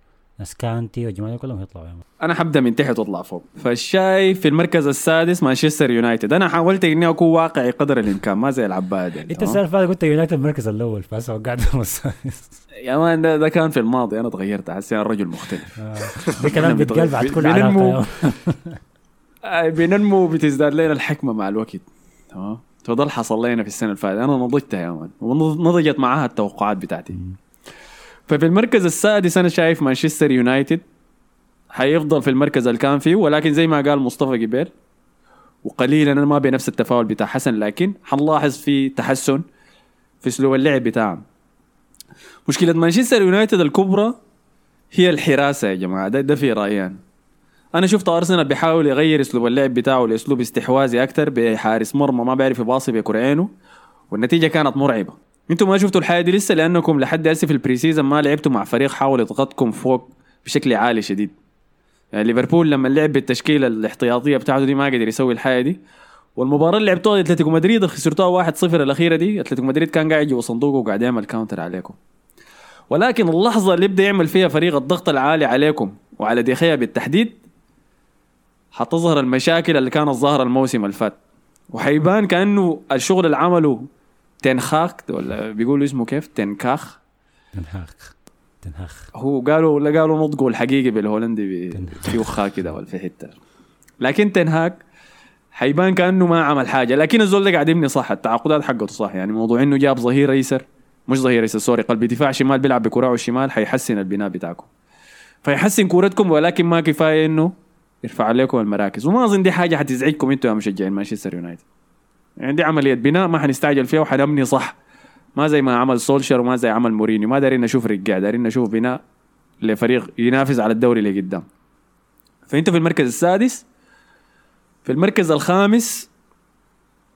إسه كانتي والجماعه كلهم يطلعوا يا مان أنا حبدأ من تحت وأطلع فوق. فالشايف في المركز السادس مانشستر يونايتد. أنا حاولت إني أكون واقعي قدر الإمكان. ما زي العباد يعني أنت السنة اللي قلت يونايتد المركز الأول فهسه وقعته السادس. يا مان ده, ده كان في الماضي. أنا تغيرت. هسي أنا رجل مختلف. ده كلام بيتقال بعد كل. علاقة آه، بننمو بتزداد لنا الحكمة مع الوقت. تمام؟ فده اللي حصل لنا في السنة اللي فاتت. أنا نضجتها يا مان. ونضجت معاها التوقعات بتاعتي. ففي المركز السادس أنا شايف مانشستر يونايتد حيفضل في المركز اللي كان فيه ولكن زي ما قال مصطفى جبير وقليلا أنا ما بنفس التفاؤل بتاع حسن لكن حنلاحظ في تحسن في أسلوب اللعب بتاعهم مشكلة مانشستر يونايتد الكبرى هي الحراسة يا جماعة ده, ده في رايي أنا. أنا شفت أرسنال بيحاول يغير أسلوب اللعب بتاعه لأسلوب استحواذي أكثر بحارس مرمى ما بيعرف يباصي بكرعينه والنتيجة كانت مرعبة أنتم ما شفتوا الحاجة دي لسه؟ لأنكم لحد هسه في ال pre-season ما لعبتوا مع فريق حاول يضغطكم فوق بشكل عالي شديد. يعني ليفربول لما لعب بالتشكيلة الاحتياطية بتاعته دي ما قدر يسوي الحاجة دي. والمباراة اللي لعبتوها أتلتيكو مدريد خسرتوها 1-0 الأخيرة دي. أتلتيكو مدريد كان قاعد جوا صندوقه وقاعد يعمل counter عليكم. ولكن اللحظة اللي يبدا يعمل فيها فريق الضغط العالي عليكم وعلى ديخيا بالتحديد حتظهر المشاكل اللي كانت ظاهرة الموسم اللي فات. وحيبان كأنه الشغل اللي عمله تنخاك ولا بيقولوا اسمه كيف؟ تنكاخ تنهاخ تنهاخ هو قالوا لا قالوا نطقه الحقيقي بالهولندي في وخاه كده ولا في حتة. لكن تنهاك حيبان كأنه ما عمل حاجة. لكن الزول ده قاعد يبني صح. التعاقدات حقته صح. يعني موضوع إنه جاب ظهير ايسر مش ظهير ايسر سوري. قلب دفاع شمال بيلعب بكراعه الشمال حيحسن البناء بتاعكم. فيحسن كورتكم ولكن ما كفاية إنه يرفع لكم المراكز. وما أظن دي حاجة حتزعجكم أنتوا يا مشجعين مانشستر يونايتد. يعني دي عملية بناء ما حنستعجل فيها وحنبني صح. ما زي ما عمل سولشر وما زي عمل مورينيو. ما دايرين نشوف رجع دايرين نشوف بناء لفريق ينافس على الدوري اللي قدام. فأنت في المركز السادس في المركز الخامس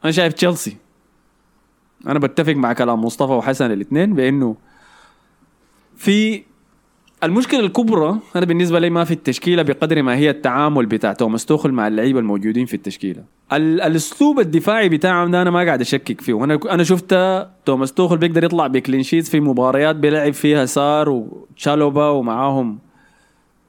أنا شايف تشيلسي. أنا بتفق مع كلام مصطفى وحسن الإثنين بأنه في المشكلة الكبرى أنا بالنسبة لي ما في التشكيلة بقدر ما هي التعامل بتاع توماس توخل مع اللعيبة الموجودين في التشكيلة. ال- الأسلوب الدفاعي بتاعهم ده أنا ما قاعد أشكك فيه، أنا أنا شفت توماس توخل بيقدر يطلع ب clean sheets في مباريات بيلعب فيها سار وتشالوبا ومعاهم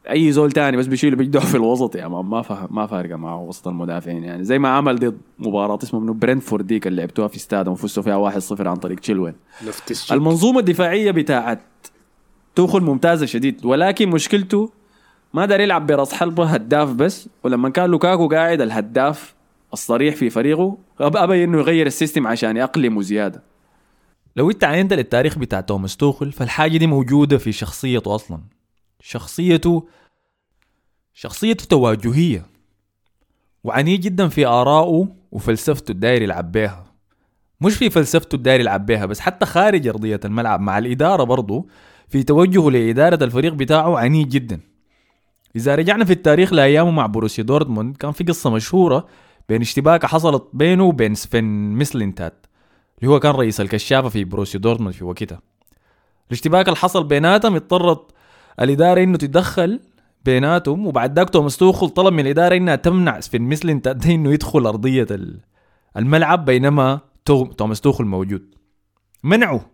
أي زول تاني بس بيشيله بيجدعه في الوسط. يا مان ما فهم ما فارقة معه وسط المدافعين يعني. زي ما عمل ضد مباراة اسمه منو؟ برنتفورد ديك اللي لعبتوها في استاد وفزتوا فيها 1-0 عن طريق تشيلوين المنظومة الدفاعية بتاعت توخل ممتازة شديد. ولكن مشكلته ما داير يلعب براس حلبة هداف بس. ولما كان لوكاكو قاعد الهداف الصريح في فريقه أبى إنه يغير ال system عشان يقلمه زيادة. لو أنت عينت للتاريخ بتاع توماس توخل فالحاجة دي موجودة في شخصيته أصلا. شخصيته شخصيته مواجهية. وعنيد جدا في آرائه وفلسفته الداير يلعب بيها. مش في فلسفته الداير يلعب بيها بس حتى خارج أرضية الملعب مع الإدارة برضه في توجهه لإدارة الفريق بتاعه عنيد جدا. إذا رجعنا في التاريخ لأيامه مع بروسيا دورتموند كان في قصة مشهورة بين اشتباكة حصلت بينه وبين سفن ميسلينتات اللي هو كان رئيس الكشافة في بروسيا دورتموند في وقتها. الاشتباك اللي حصل بيناتهم اضطرت الإدارة إنه تتدخل بيناتهم وبعد ذاك توماس توخل طلب من الإدارة إنها تمنع سفن ميسلينتات إنه يدخل أرضية ال- الملعب بينما تو- توماس توخل موجود. منعه.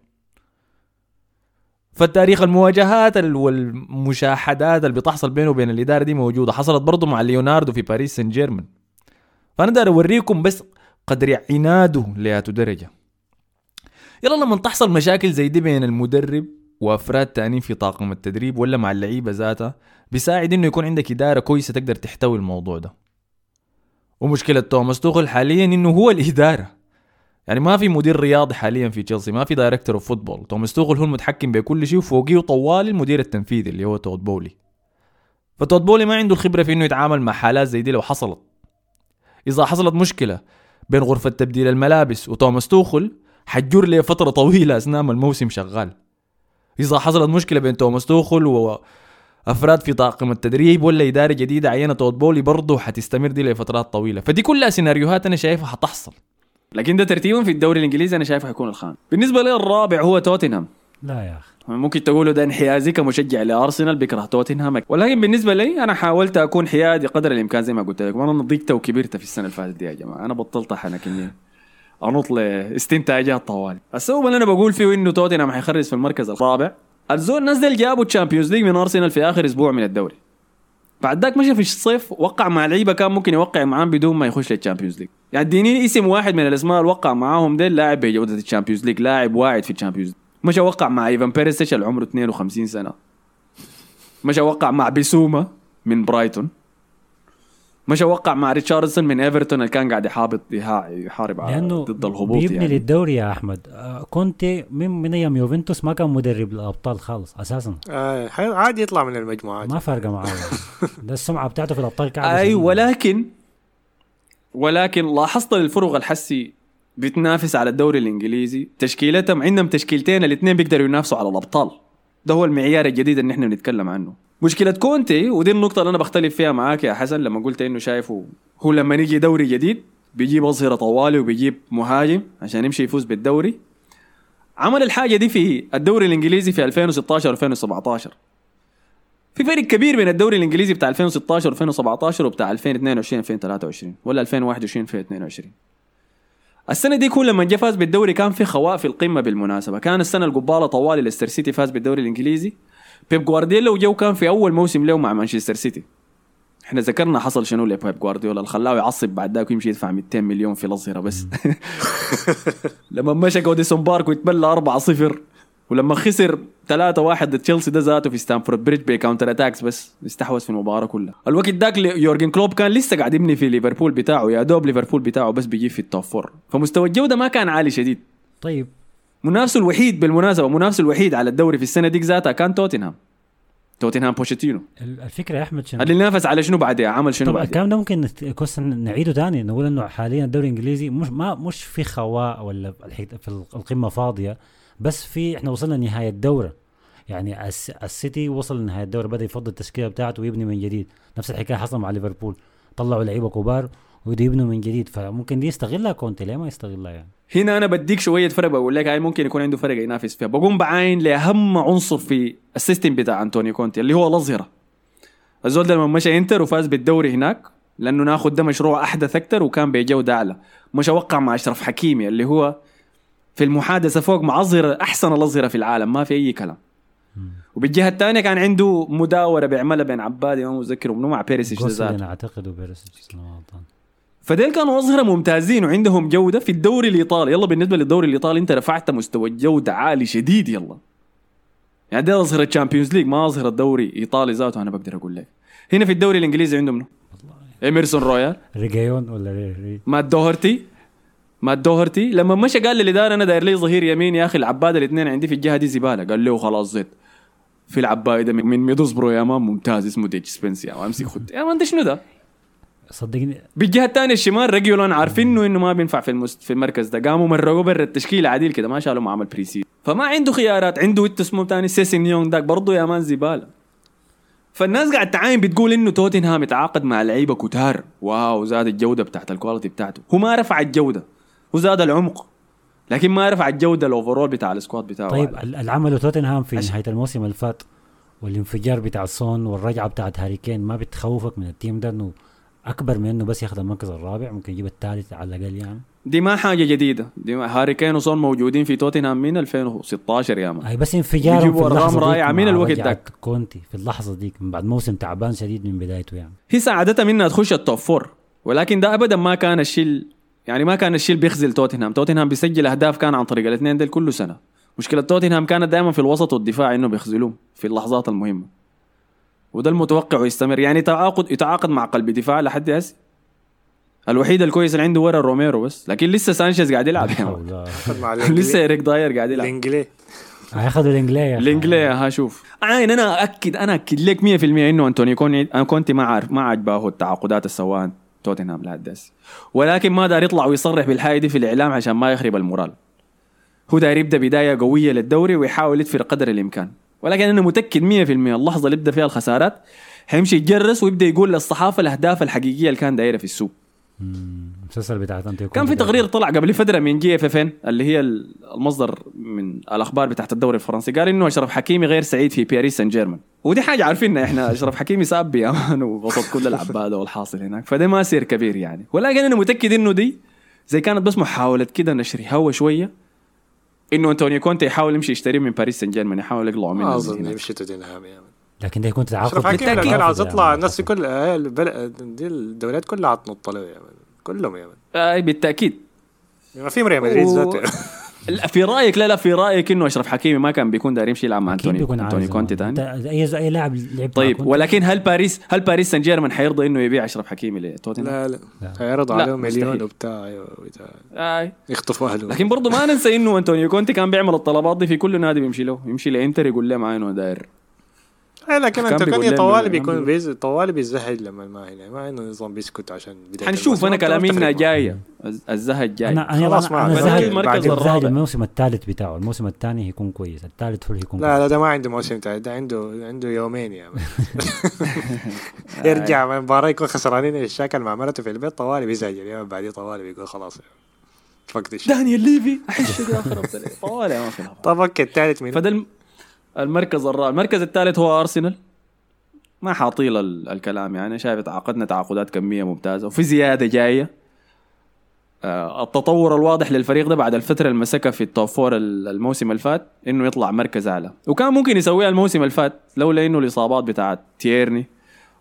فالتاريخ المواجهات ال- والمشاحنات اللي بتحصل بينه وبين الإدارة دي موجودة. حصلت برضه مع ليوناردو في باريس سان جيرمان فأنا داير أوريكم بس قدر عناده لهاتو درجة يلا لما تحصل مشاكل زي دي بين المدرب وأفراد تانيين في طاقم التدريب ولا مع اللعيبة ذاتها بيساعد إنه يكون عندك إدارة كويسة تقدر تحتوي الموضوع ده. ومشكلة توماس توخل حاليا إنه هو الإدارة. يعني ما في مدير رياضي حاليا في تشيلسي ما في director of football توماس توخل هو المتحكم بكل شيء وفوقيه طوال المدير التنفيذي اللي هو تود بولي. فتود بولي ما عنده الخبرة في إنه يتعامل مع حالات زي دي لو حصلت. إذا حصلت مشكلة بين غرفة تبديل الملابس وتوماس توخل حتجر لفترة طويلة أثناء ما الموسم شغال. إذا حصلت مشكلة بين توماس توخل وأفراد في طاقم التدريب ولا إدارة جديدة عينها تود بولي برضه حتستمر دي لفترات طويلة. فدي كلها سيناريوهات أنا شايفها حتحصل. لكن ده ترتيبا في الدوري الإنجليزي أنا شايفه حيكون الخامس. بالنسبة لي الرابع هو توتنهام. لا يا أخي. ممكن تقولوا ده انحيازي كمشجع لأرسنال بيكره توتنهام. ولكن بالنسبة لي أنا حاولت أكون حيادي قدر الإمكان زي ما قلت لكم. أنا نضجت وكبرت في السنة اللي فاتت دي يا جماعة. أنا بطلت حنكني أنط لاستنتاجات طوال. السبب اللي أنا بقول فيه إنه توتنهام حيخرج في المركز الرابع. الزول نزل جابوا ال Champions League من ارسنال في آخر أسبوع من الدوري. بعد ذاك مشى في الصيف وقع مع لعيبة كان ممكن يوقع معاهم بدون ما يخش لل Champions League يعني اديني اسم واحد من الأسماء اللي وقع معاهم ده لاعب بجودة ال Champions League لاعب واعد في ال Champions League مشى وقع مع ايفان بيريسيتش اللي عمره 52 سنة. مشى وقع مع بيسوما من برايتون مشى وقع مع ريتشاردسون من إيفرتون اللي كان قاعد يحابط يحارب على- ضد الهبوط بيبني يعني. للدوري يا أحمد. آه، كونتي من من أيام يوفنتوس ما كان مدرب للأبطال خالص أساسا. آه عادي يطلع من المجموعات ما فارقه معاه ده السمعة بتاعته في الأبطال كعبه أي. ولكن ولكن لاحظت الفرق الحسي بتنافس على الدوري الإنجليزي. تشكيلتهم عندهم تشكيلتين الاثنين بيقدروا ينافسوا على الأبطال. ده هو المعيار الجديد اللي إحنا بنتكلم عنه. مشكلة كونتي ودي النقطة اللي أنا بختلف فيها معاك يا حسن لما قلت إنه شايفه هو لما يجي دوري جديد بيجيب أظهرة طوالي وبيجيب مهاجم عشان يمشي يفوز بالدوري. عمل الحاجة دي في الدوري الإنجليزي في 2016 2017 في فرق كبير بين الدوري الإنجليزي بتاع 2016 2017 وبتاع 2022 2023 ولا 2021 2022 السنة دي كل لما جه فاز بالدوري كان في خواء في القمة بالمناسبة. كان السنة القبالة طوالي ليستر سيتي فاز بالدوري الإنجليزي. بيب جوارديولا وجو كان في أول موسم له مع مانشستر سيتي. إحنا ذكرنا حصل شنو لبيب جوارديولا اللي خلاه يعصب بعد ذاك ويمشي يدفع 200 مليون في الاظهره بس. لما مشى جوديسون بارك ويتبلى 4-0 ولما خسر 3-1 ضد تشيلسي ده ذاته في ستانفورد بريدج ب counter attacks بس استحوذ في المباراة كلها. الوقت ذاك يورجن كلوب كان لسه قاعد يبني في ليفربول بتاعه يا دوب ليفربول بتاعه بس بيجيب في ال top four. فمستوى الجودة ما كان عالي شديد. طيب منافسه الوحيد بالمناسبة منافسه الوحيد على الدوري في السنة ديك ذاتها كان توتنهام. توتنهام بوشيتينو ال- الفكرة يا أحمد شنو؟ اللي نافس على شنو بعدها عمل شنو بعدها الكلام ده ممكن نت- نعيده تاني نقول إنه حاليا الدوري الإنجليزي مش ما مش في خواء ولا في ال- القمة فاضية بس في إحنا وصلنا لنهاية الدورة. يعني الس- السيتي وصل لنهاية الدورة بدأ يفضل التشكيلة بتاعته ويبني من جديد. نفس الحكاية حصل مع ليفربول. طلعوا لعيبة كبار. ويبدوا يبنوا من جديد فممكن دي يستغلها كونتي ليه ما يستغلها يعني؟ هنا أنا بديك شوية فرق بقول لك هاي ممكن يكون عنده فرق ينافس فيها. بقوم بعاين لأهم عنصر في ال system بتاع أنطونيو كونتي اللي هو الأظهرة. الزول ده لما مشى إنتر وفاز بالدوري هناك لأنه ناخذ ده مشروع أحدث أكثر وكان بجوده أعلى. مشى وقع مع أشرف حكيمي اللي هو في المحادثة فوق مع أظهرة أحسن الأظهرة في العالم ما في أي كلام. وبالجهة الثانية كان عنده مداورة بيعملها بين عبادي ما متذكر ومنو مع بيريسيتش ذاته أعتقد غلطان. فديل كانوا أظهرة ممتازين وعندهم جودة في الدوري الإيطالي. يلا بالنسبة للدوري الإيطالي أنت رفعت مستوى الجودة عالي شديد يلا. يعني ديل أظهرة ال Champions League ما أظهرة الدوري إيطالي ذاته أنا بقدر أقول لك. هنا في الدوري الإنجليزي عندهم منو؟ إيميرسون رويال. ريجيلون ولا ري مات دوهرتي. مات دوهرتي. لما مشى قال للإدارة أنا داير لي ظهير يمين يا أخي العبادة الاثنين عندي في الجهة دي زبالة. قال له خلاص زيت في العباية ده من ميدلسبرو يا man ممتاز اسمه ديد سبنس يا أمسك خد يا man ده شنو ده؟ صدقني بالجهة الثانية الشمال ريجيلون عارفينه إنه ما بينفع في المست... في المركز ده. قاموا مرقوا برا التشكيلة عديل كده ما شالوا معاه بريسي فما عنده خيارات عنده ويت اسمه ثاني سيسينيون داك برضه يا man زباله فالناس قاعد تعاين بتقول إنه توتنهام يتعاقد مع لعيبة كتار. واو زاد الجودة بتاعت ال quality بتاعته. هو ما رفع الجودة وزاد العمق لكن ما رفع الجودة ال overall بتاع ال squad بتاعه. طيب العمل توتنهام في نهاية الموسم اللي فات والانفجار بتاع سون والرجعة بتاعت هاري كين ما بتخوفك من ال team ده إنه أكبر من إنه بس ياخذ المركز الرابع ممكن يجيب الثالث على الأقل يعني. دي ما حاجة جديدة. دي ما هاري كين وسون موجودين في توتنهام من 2016 يا man. اي بس انفجار في ديك رائعة من الوقت داك. كونتي في اللحظة ديك من بعد موسم تعبان شديد من بدايته يعني. هي ساعدتها منها تخش ال top four ولكن ده ابدا ما كان الشيء ال- يعني ما كان الشيء اللي بيخزل توتنهام. توتنهام بيسجل أهداف كان عن طريق الاثنين دول كل سنة. مشكلة توتنهام كانت دائما في الوسط والدفاع إنه بيخزلوه في اللحظات المهمة. وده المتوقع ويستمر يعني تعاقد يتعاقد مع قلب دفاع لحد هسه. الوحيد الكويس اللي عنده ورا روميرو بس. لكن لسه سانشيز قاعد يلعب مع لسه الإنجلي. إيريك داير قاعد يلعب. الإنجلي. يا أخي. الإنجلي ها شوف. عين أنا اكد أنا أكد لك 100% إنه أنتونيو كونتي أنا كنت ما عارف ما عجباه التعاقدات اللي سواها توتنهام لحد هسه. ولكن ما دار يطلع ويصرح بالحاجة دي في الإعلام عشان ما يخرب ال morale. هو داير يبدأ بداية قوية للدوري ويحاول يدفر قدر الإمكان. ولكن أنا متأكد 100% اللحظة اللي يبدأ فيها الخسارات حيمشي يتجرس ويبدأ يقول للصحافة الأهداف الحقيقية اللي كان دايرها في السوق. المسلسل بتاعت أنت كان في تقرير طلع قبل فترة من GFFN اللي هي المصدر من الأخبار بتاعت الدوري الفرنسي. قال إنه أشرف حكيمي غير سعيد في باريس سان جيرمان. ودي حاجة عارفينها إحنا. أشرف حكيمي ساب بامان وبسط كل العباده والحاصل هناك. فده ما سير كبير يعني. ولكن أنا متأكد إنه دي زي كانت بس محاولة كده نشر هوا شوية. إنه انتونيو كونتي يحاول يمشي يشتريه من باريس سان جيرمان يحاول يقلعه منه من أظن. يمشي توتنهام يا man. لكن ده يكون تعاقد لو. كان عاوز يعني. يطلع الناس كلها البلد دي الدوريات كلها عطنط له يا man كلهم يا man آه بالتأكيد ما في ريال مدريد ذاته لا في رأيك لا لا في رأيك إنه أشرف حكيمي ما كان بيكون داير يمشي يلعب مع انتوني بيكون أنتوني كونتي تاني اي اي لاعب لعب طيب. ولكن هل باريس هل باريس سان جيرمان حيرضى إنه يبيع أشرف حكيمي لتوتنهام؟ لا لا لا. لا، عليهم مليون. وبتاع أيوة،. يخطفوا اهله لكن برضه ما ننسى إنه انتونيو كونتي كان بيعمل الطلبات دي في كل نادي بيمشي له يمشي لإنتر يقول له معايا إنه داير إيه، لكن كان طوالي بيكون بيز طوالي بيزهج لما ما هنا ما انه نظام بيسكت عشان بداية حنشوف الموسم. أنا كلامي انها الز- الزهج جاي أنا أنا خلاص ما. زهق- المركز بعد الرابع. الموسم الثالث بتاعه الموسم الثاني هيكون كويس الثالث هو اللي هيكون لا لا ده ما عنده موسم تاني ده عنده عنده يومين يا مان يرجع من المباراة يكون خسرانين الشاكل مع مرته في البيت طوالي بيزعج اليوم بعدين طوالي بيقول خلاص فقد الشيء دانيال ليفي احش. طوالي ما في. طب okay الثالث من فده المركز الرابع المركز الثالث هو أرسنال. ما حاطيل ال- الكلام يعني. شايف تعاقدنا تعاقدات كمية ممتازة. وفي زيادة جاية. آه، التطور الواضح للفريق ده بعد الفترة المسكه في ال top four ال- الموسم اللي فات إنه يطلع مركز أعلى. وكان ممكن يسويها الموسم اللي فات لولا إنه الإصابات بتاعت تيرني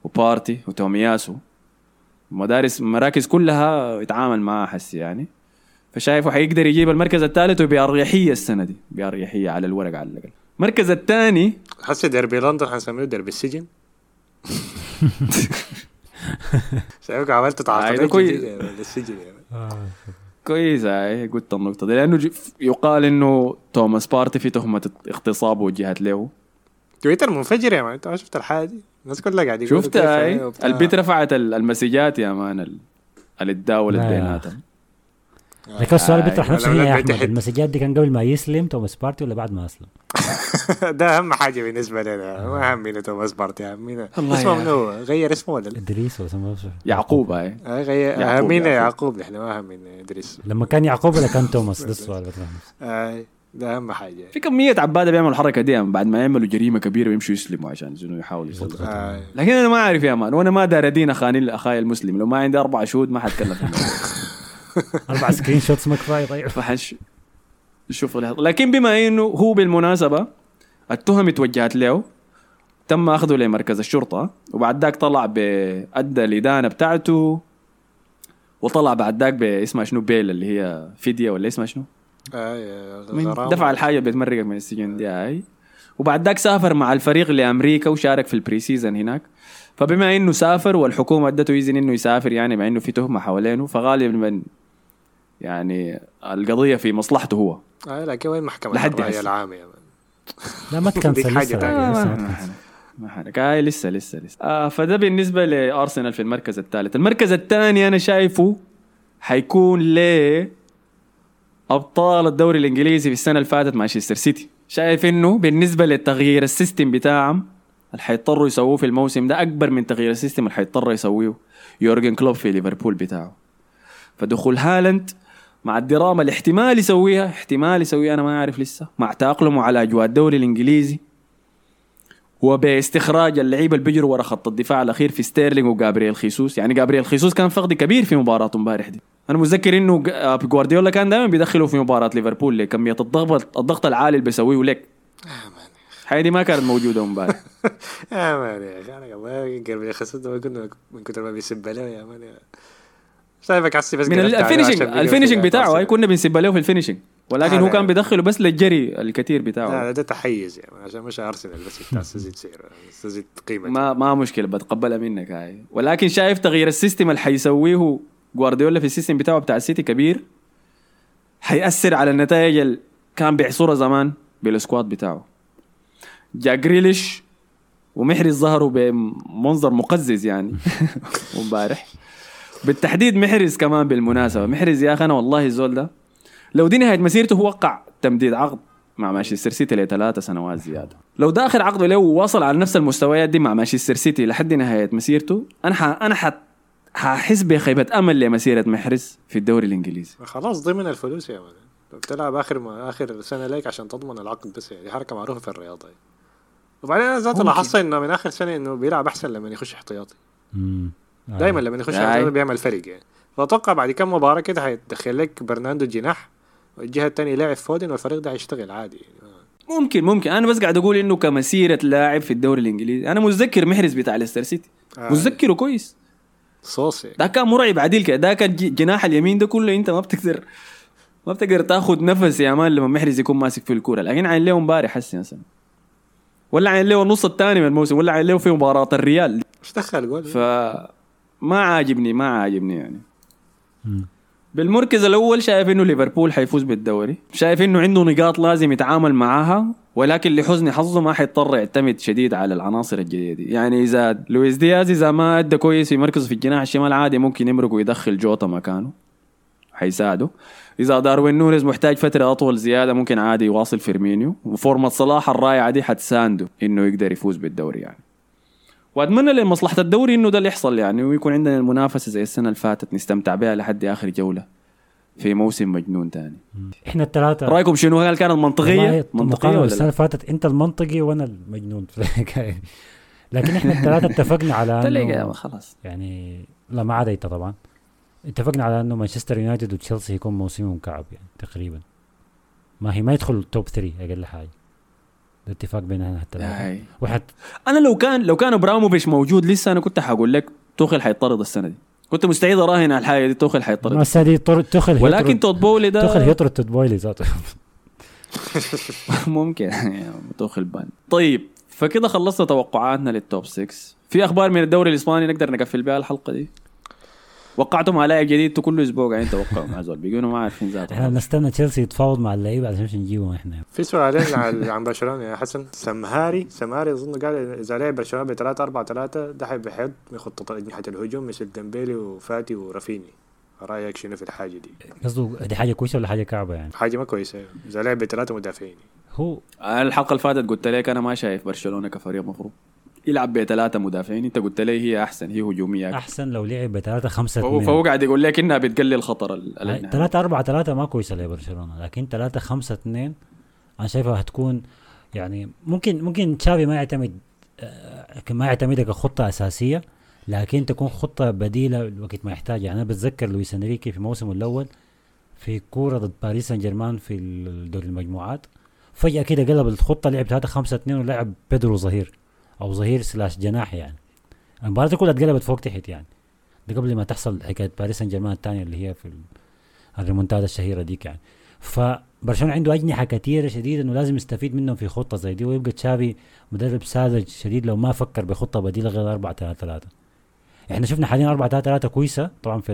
وبارتي وتومياسو. مدارس مراكز كلها يتعامل معها حسي يعني. فشايفه حيقدر يجيب المركز الثالث وبأريحية السنة دي. بأريحية على الورق على الأقل. المركز الثاني. حسي ديربي لندن حنسميه ديربي السجن. شايفك عملت آه، تعاقدات. جديدة للسجن يا man. كويس هاي قلت النقطة دي لأنه يقال إنه توماس بارتي في تهمة اغتصاب وجهت له. تويتر منفجر يا man. أنت ما شفت الحاجة دي؟ الناس كلها قاعد يقولوا شفت؟ هاي وبتاع. البيت رفعت ال- المسجات يا man ال- اللي يا بيناتهم لكن السؤال آه، بيطرح نفسه الأولاد هنا يا أحمد. المسجات دي كان قبل ما يسلم توماس بارتي ولا بعد ما أسلم؟ ده أهم حاجة بالنسبة لنا. ما همينا توماس بارتي همينا الله اسمه منو؟ غير اسمه ولا لا؟ إدريس ولا اسمه؟ يعقوب هاي آه، غير يعقوب، همينا يعقوب. إحنا ما همينا إدريس. لما كان يعقوب ولا كان توماس؟ ده السؤال بيطرح نفسه. آه، ده أهم حاجة. في كمية عبادة بيعملوا الحركة دي بعد ما يعملوا جريمة كبيرة ويمشوا يسلموا عشان انه يحاولوا يسلموا آه. لكن أنا ما أعرف يا مان وأنا ما دار أدين أخاني أخاي المسلم. لو ما عندي أربع شهود ما حتكلم في الموضوع. أربع screenshots ما كفاية طيب فحش شوف اللي. لكن بما إنه هو بالمناسبة التهم توجهت له تم أخذه لمركز الشرطة وبعد ذاك طلع بادى الإدانة بتاعته وطلع بعد ذاك باسمها شنو bail اللي هي فديه ولا اسمها شنو؟ آه،. دفع الحاجة بتمرقك من السجن دي هاي وبعد ذاك سافر مع الفريق لأمريكا وشارك في ال pre-season هناك فبما إنه سافر والحكومة أدته إذن إنه يسافر يعني مع إنه في تهمة حوالينه فغالبا يعني القضية في مصلحته هو. آه لكن وين محكمة لحد الرأي. العام يا man؟ لا ما ت cancel لسه تانية. لسه ما حنك. هاي لسه لسه لسه. آه فده بالنسبة لأرسنال في المركز الثالث. المركز الثاني أنا شايفه حيكون ل أبطال الدوري الإنجليزي في السنة اللي فاتت مانشستر سيتي. شايف إنه بالنسبة للتغيير ال system بتاعهم اللي حيضطروا يسووه في الموسم ده أكبر من تغيير ال system اللي حيضطر يسويه يورجن كلوب في ليفربول بتاعه. فدخول هالاند مع الدراما اللي احتمال يسويها احتمال يسويها أنا ما أعرف لسه. مع تأقلمه على أجواء الدوري الإنجليزي. وباستخراج اللعيبة اللي بيجروا ورا خط الدفاع الأخير في ستيرلينج وجابرييل خيسوس. يعني جابرييل خيسوس كان فقد كبير في مباراة امبارح دي. أنا متذكر إنه آه، جوارديولا كان دائما بيدخله في مباراة ليفربول. لكميه الضغط الضغط العالي اللي بيسويه. لك هاي دي ما كانت موجودة امبارح يا مان يا أخي أنا يخسد ما كنا من كثر ما بيسب له يا مان شايفك عسي بس من الفينشنج الفينشنج في بتاعه هاي. كنا بنسب له في الفينشنج ولكن هو. كان بيدخله بس للجري الكثير بتاعه. لا ده تحيز مان عشان مش أرسنال بس بتاع تزيد سعر تزيد قيمته ما ما مشكلة بتقبلها منك هاي. ولكن شايف تغيير السيستم اللي حيسويه جوارديولا في ال system بتاعه بتاع السيتي كبير حيأثر على النتائج اللي كان بيحصلها زمان بال squad بتاعه. جا جريليش ومحرز ظهروا بمنظر مقزز يعني. امبارح بالتحديد محرز كمان بالمناسبة. محرز يا أخي أنا والله الزول ده لو دي نهاية مسيرته هو وقع تمديد عقد مع مانشستر سيتي لثلاثة سنوات زيادة. لو ده آخر عقده له ووصل على نفس المستويات دي مع مانشستر سيتي لحد نهاية مسيرته أنا ح... أنا ح... ححس بخيبة أمل لمسيرة محرز في الدوري الإنجليزي. خلاص ضمن الفلوس يا مان بتلعب آخر ما آخر سنة ليك عشان تضمن العقد بس يعني حركة معروفة في الرياضة يعني. وبعدين أنا ذاته لاحظت إنه من آخر سنة إنه بيلعب أحسن لما يخش احتياطي. مم. آه. دائما لما يخش آه. احتياطي بيعمل فرق يعني فأتوقع بعد كم مباراة كده حيدخل لك برناندو جناح والجهة الثانية لاعب فودن والفريق ده حيشتغل عادي يعني. ممكن ممكن أنا بس قاعد أقول إنه كمسيرة لاعب في الدوري الإنجليزي أنا متذكر محرز بتاع ليستر سيتي آه. متذكره كويس صوص يعني. ده كان مرعب عديل كده ده كان جناح اليمين ده كله أنت ما بتقدر ما بتقدر تاخذ نفس يا man لما محرز يكون ماسك في الكورة لكن عاين له امبارح حسي مثلا ولا عاين له النص الثاني من الموسم ولا عاين له في مباراة الريال مش دخل جول ف ما عاجبني ما عاجبني يعني. مم. بالمركز الأول شايف إنه ليفربول حيفوز بالدوري. شايف إنه عنده نقاط لازم يتعامل معاها ولكن لحسن حظه ما حيضطر يعتمد شديد على العناصر الجديده دي. يعني إذا لويس دياز إذا ما أدى كويس في مركزه في الجناح الشمال عادي ممكن يمرق ويدخل جوتا مكانه. حيساعده. إذا داروين نونيز محتاج فترة أطول زيادة ممكن عادي يواصل فيرمينيو. و form ة صلاح الرائعة دي حتسانده إنه يقدر يفوز بالدوري يعني. واتمنى لمصلحه الدوري إنه ده اللي يحصل يعني ويكون عندنا المنافسة زي السنة اللي فاتت نستمتع بها لحد آخر جولة في موسم مجنون تاني. إحنا الثلاثه رأيكم شنو؟ هل كانت منطقية؟ منطقية ولا بالسنه لا؟ اللي فاتت أنت المنطقي وأنا المجنون. لكن إحنا الثلاثه اتفقنا على إنه خلاص. يعني لا ما عدا انت طبعا. اتفقنا على إنه مانشستر يونايتد وتشيلسي يكون موسمهم كعب يعني تقريبا. ما هي ما يدخل ال top 3 أقل حاجة. ده اتفاق بيننا هاي. واحد أنا لو كان لو كان إبراموفيتش موجود لسه أنا كنت حقول لك توخل حيطرد السنة دي. كنت مستعد أراهن على الحاجة دي توخل ما حيطرد السنة دي تخل ولكن توت بولي ده تخل يطرد توت بويلي ذاته. ممكن. توخل بان. طيب فكده خلصنا توقعاتنا لل top 6 في أخبار من الدوري الإسباني نقدر نقفل بها الحلقة دي؟ وقعتم على جديد كل أسبوع قاعدين توقعوا مع زول. بيقولوا ما عارفين إحنا ذاتهم بنستنى تشيلسي يتفاوض مع اللعيبة عشان مش نجيبهم إحنا. في سؤالين عن عن برشلونة يا حسن. سمهاري سمهاري أظن قال إذا لعب برشلونة ب 3 4 3 ده حد من خطه اجنحه الهجوم مثل ديمبيلي وفاتي ورافيني. رأيك شنو في الحاجة دي؟ قصده دي حاجة كويسة ولا حاجة كعبة يعني؟ حاجة ما كويسة. إذا لعب بثلاثة مدافعين. هو الحلقة اللي فاتت قلت لك أنا ما شايف برشلونة كفريق مفروض. يلعب بثلاثه مدافعين. انت قلت لي هي أحسن هي هجومية. أكثر. أحسن لو لعب بثلاثة خمسة فهو فهو قاعد يقول لك إنها بتقلل خطر ثلاثة أربعة ثلاثة ما كويسة لبرشلونة لكن ثلاثة خمسة اثنين أنا شايفها هتكون يعني ممكن ممكن تشافي ما يعتمد آه، ما يعتمدها كخطة أساسية لكن تكون خطة بديلة وقت ما يحتاج يعني أنا بتذكر لويس إنريكي في موسمه الأول في كورة ضد باريس سان جيرمان في دوري المجموعات. فجأة كده قلب الخطة لعب 3 5 2 ولعب بيدرو ظهير. أو ظهير slash جناح يعني. المباراة كلها اتقلبت فوق تحت يعني. ده قبل ما تحصل حكاية باريس سان جيرمان الثانية اللي هي في ال- الريمونتادا الشهيرة ديك يعني. فبرشلونة عنده أجنحة كثيره شديد إنه لازم يستفيد منهم في خطة زي دي ويبقى تشافي مدرب ساذج شديد لو ما فكر بخطة بديلة غير 4 3 3 إحنا شفنا حاليا 4 3 3 كويسة طبعا في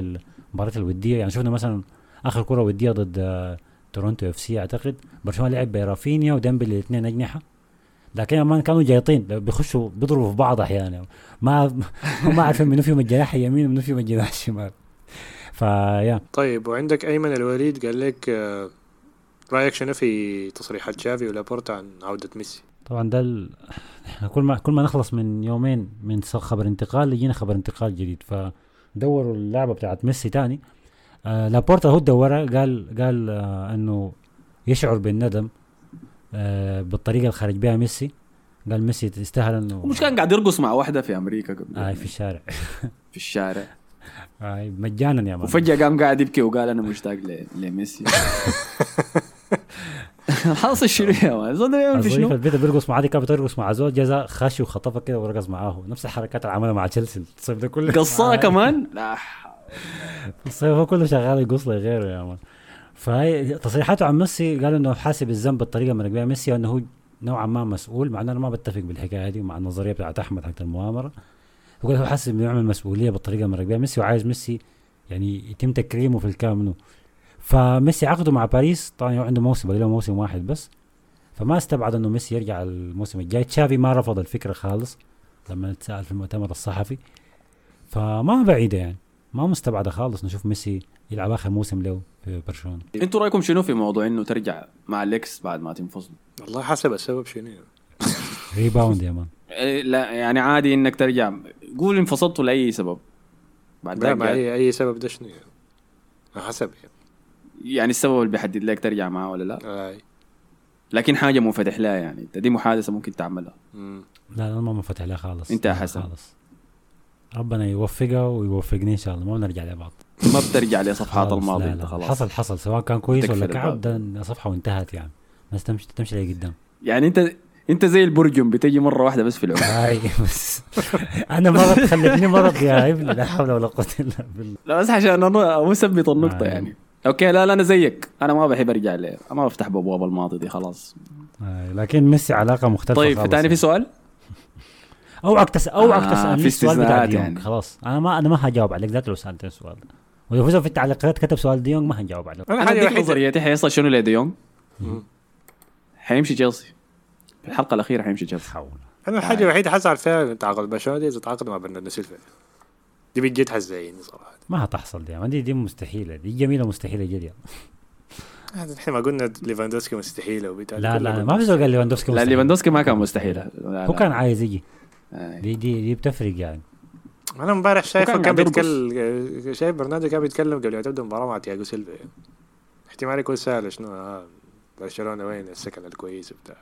المباريات الودية يعني. شفنا مثلا آخر كرة ودية ضد تورونتو إف سي أعتقد. برشلونة لعب برافينيا وديمبلي الاثنين أجنحة. لكن ما كانوا جايطين بيخشوا بيضربوا في بعض أحيانا. ما ما عارفين منو فيهم الجناح اليمين ومنو فيهم الجناح الشمال فيا طيب وعندك أيمن الوليد قال لك آه، رأيك شنو في تصريحات تشافي ولابورتا عن عودة ميسي؟ طبعا ده ال... كل ما كل ما نخلص من يومين من خبر انتقال يجينا خبر انتقال جديد. فدوروا اللعبة بتاعت ميسي تاني. آه لابورتا هو دورها قال قال آه إنه يشعر بالندم. بالطريقة اللي خرج بها ميسي. قال ميسي يستاهل إنه مش كان قاعد يرقص مع واحدة في أمريكا قبل آه في الشارع. في الشارع. آه مجانا يا مان وفجأة قام قاعد يبكي وقال أنا مشتاق لميسي. حاصل شنو يا مان؟ الزول ده بيعمل في شنو. البيت بيرقص معاه دي كانت بترقص مع زول جزا خش وخطفها كده ورقص معاه نفس الحركات اللي عملها مع تشيلسي. الصيف ده كله قصاه آه. كمان؟ لا الصيف هو كله شغال يقص لغيره يا مان. فهي تصريحاته عن ميسي قال إنه حاسب الذنب بالطريقة اللي بيها ميسي وانه هو نوعا ما مسؤول مع إنه أنا ما بتفق بالحكاية دي مع النظرية بتاعت أحمد حقت المؤامرة. يقول هو حاسس إنه يعمل مسؤولية بالطريقة اللي بيها ميسي وعايز ميسي يعني يتم تكريمه في الكامل فميسي عقده مع باريس طبعا هو عنده موسم له موسم واحد بس. فما استبعد إنه ميسي يرجع الموسم الجاي. تشافي ما رفض الفكرة خالص لما تسال في المؤتمر الصحفي. فما بعيدة يعني. ما مستبعدة خالص نشوف ميسي يلعب آخر موسم له في برشلونة. أنتوا رأيكم شنو في موضوع إنه ترجع مع ال ex بعد ما تنفصلوا والله حسب السبب شنو. rebound يا man. إيه، لا يعني عادي إنك ترجع. قول انفصلتوا لأي سبب؟ بعد لا ما اي أي سبب ده شنو؟ يعني حسب يعني. يعني السبب اللي بيحدد لك ترجع معاه ولا لا؟ آي. لكن حاجة منفتح لها يعني. انت دي محادثة ممكن تعملها. لا أنا ما منفتح لها خالص. لا حسن. خالص. ربنا يوفقها ويوفقني إن شاء الله. ما بنرجع لبعض ما بترجع لصفحات الماضي لا لا. خلاص. حصل حصل. سواء كان كويس ولا كعب. ده صفحه وانتهت يعني. بس تمشي تمشي لقدام يعني انت أنت زي البرجم بتجي مرة واحدة بس في العمر. هاي بس. أنا مرض خلتني مرض يا ابني. لا حول ولا قوة إلا بالله. لا بس عشان أنا اثبت النقطة آه. يعني. أوكي لا لا أنا زيك. أنا ما بحب أرجع ليه ما بفتح بابواب الماضي دي خلاص. هاي. لكن ميسي علاقة مختلفة طيب تاني في يعني. سؤال؟ أوعك تس... أوعك آه، تسألني في السؤال بتاع استثناءات ديونج يعني. خلاص. أنا ما أنا ما هجاوب عليك. ذات لو سالتني السؤال ده وإذا فوزوا في التعليقات كتب سؤال ديونج ما هنجاوب عليه أنا حاجة نظريتي حيصل شنو لديونج. حيمشي تشيلسي في الحلقة الأخيرة حيمشي تشيلسي حول. أنا الحاجة الوحيدة حزعل فيها تعاقد برشلونه دي؟ إذا تعاقد مع برناردو سيلفا دي بجد حزعيني صراحة. ما هتحصل دي. ما دي دي مستحيلة. دي جميلة مستحيلة جد. هذا إحنا ما قلنا ليفاندوسكي مستحيل وبتاع لا لا ما في زول قال ليفاندوفسكي لا. ليفاندوسكي ما كان مستحيل لا هو. كان عايز يجي. آه. دي دي دي بتفرق يعني. أنا امبارح شايفه كان. بيتكلم شايف برناردو كان بيتكلم قبل ما تبدا المباراه مع تياجو سيلفا. يعني. احتمال يكون سهل شنو؟ آه برشلونة وين السكن الكويس وبتاع.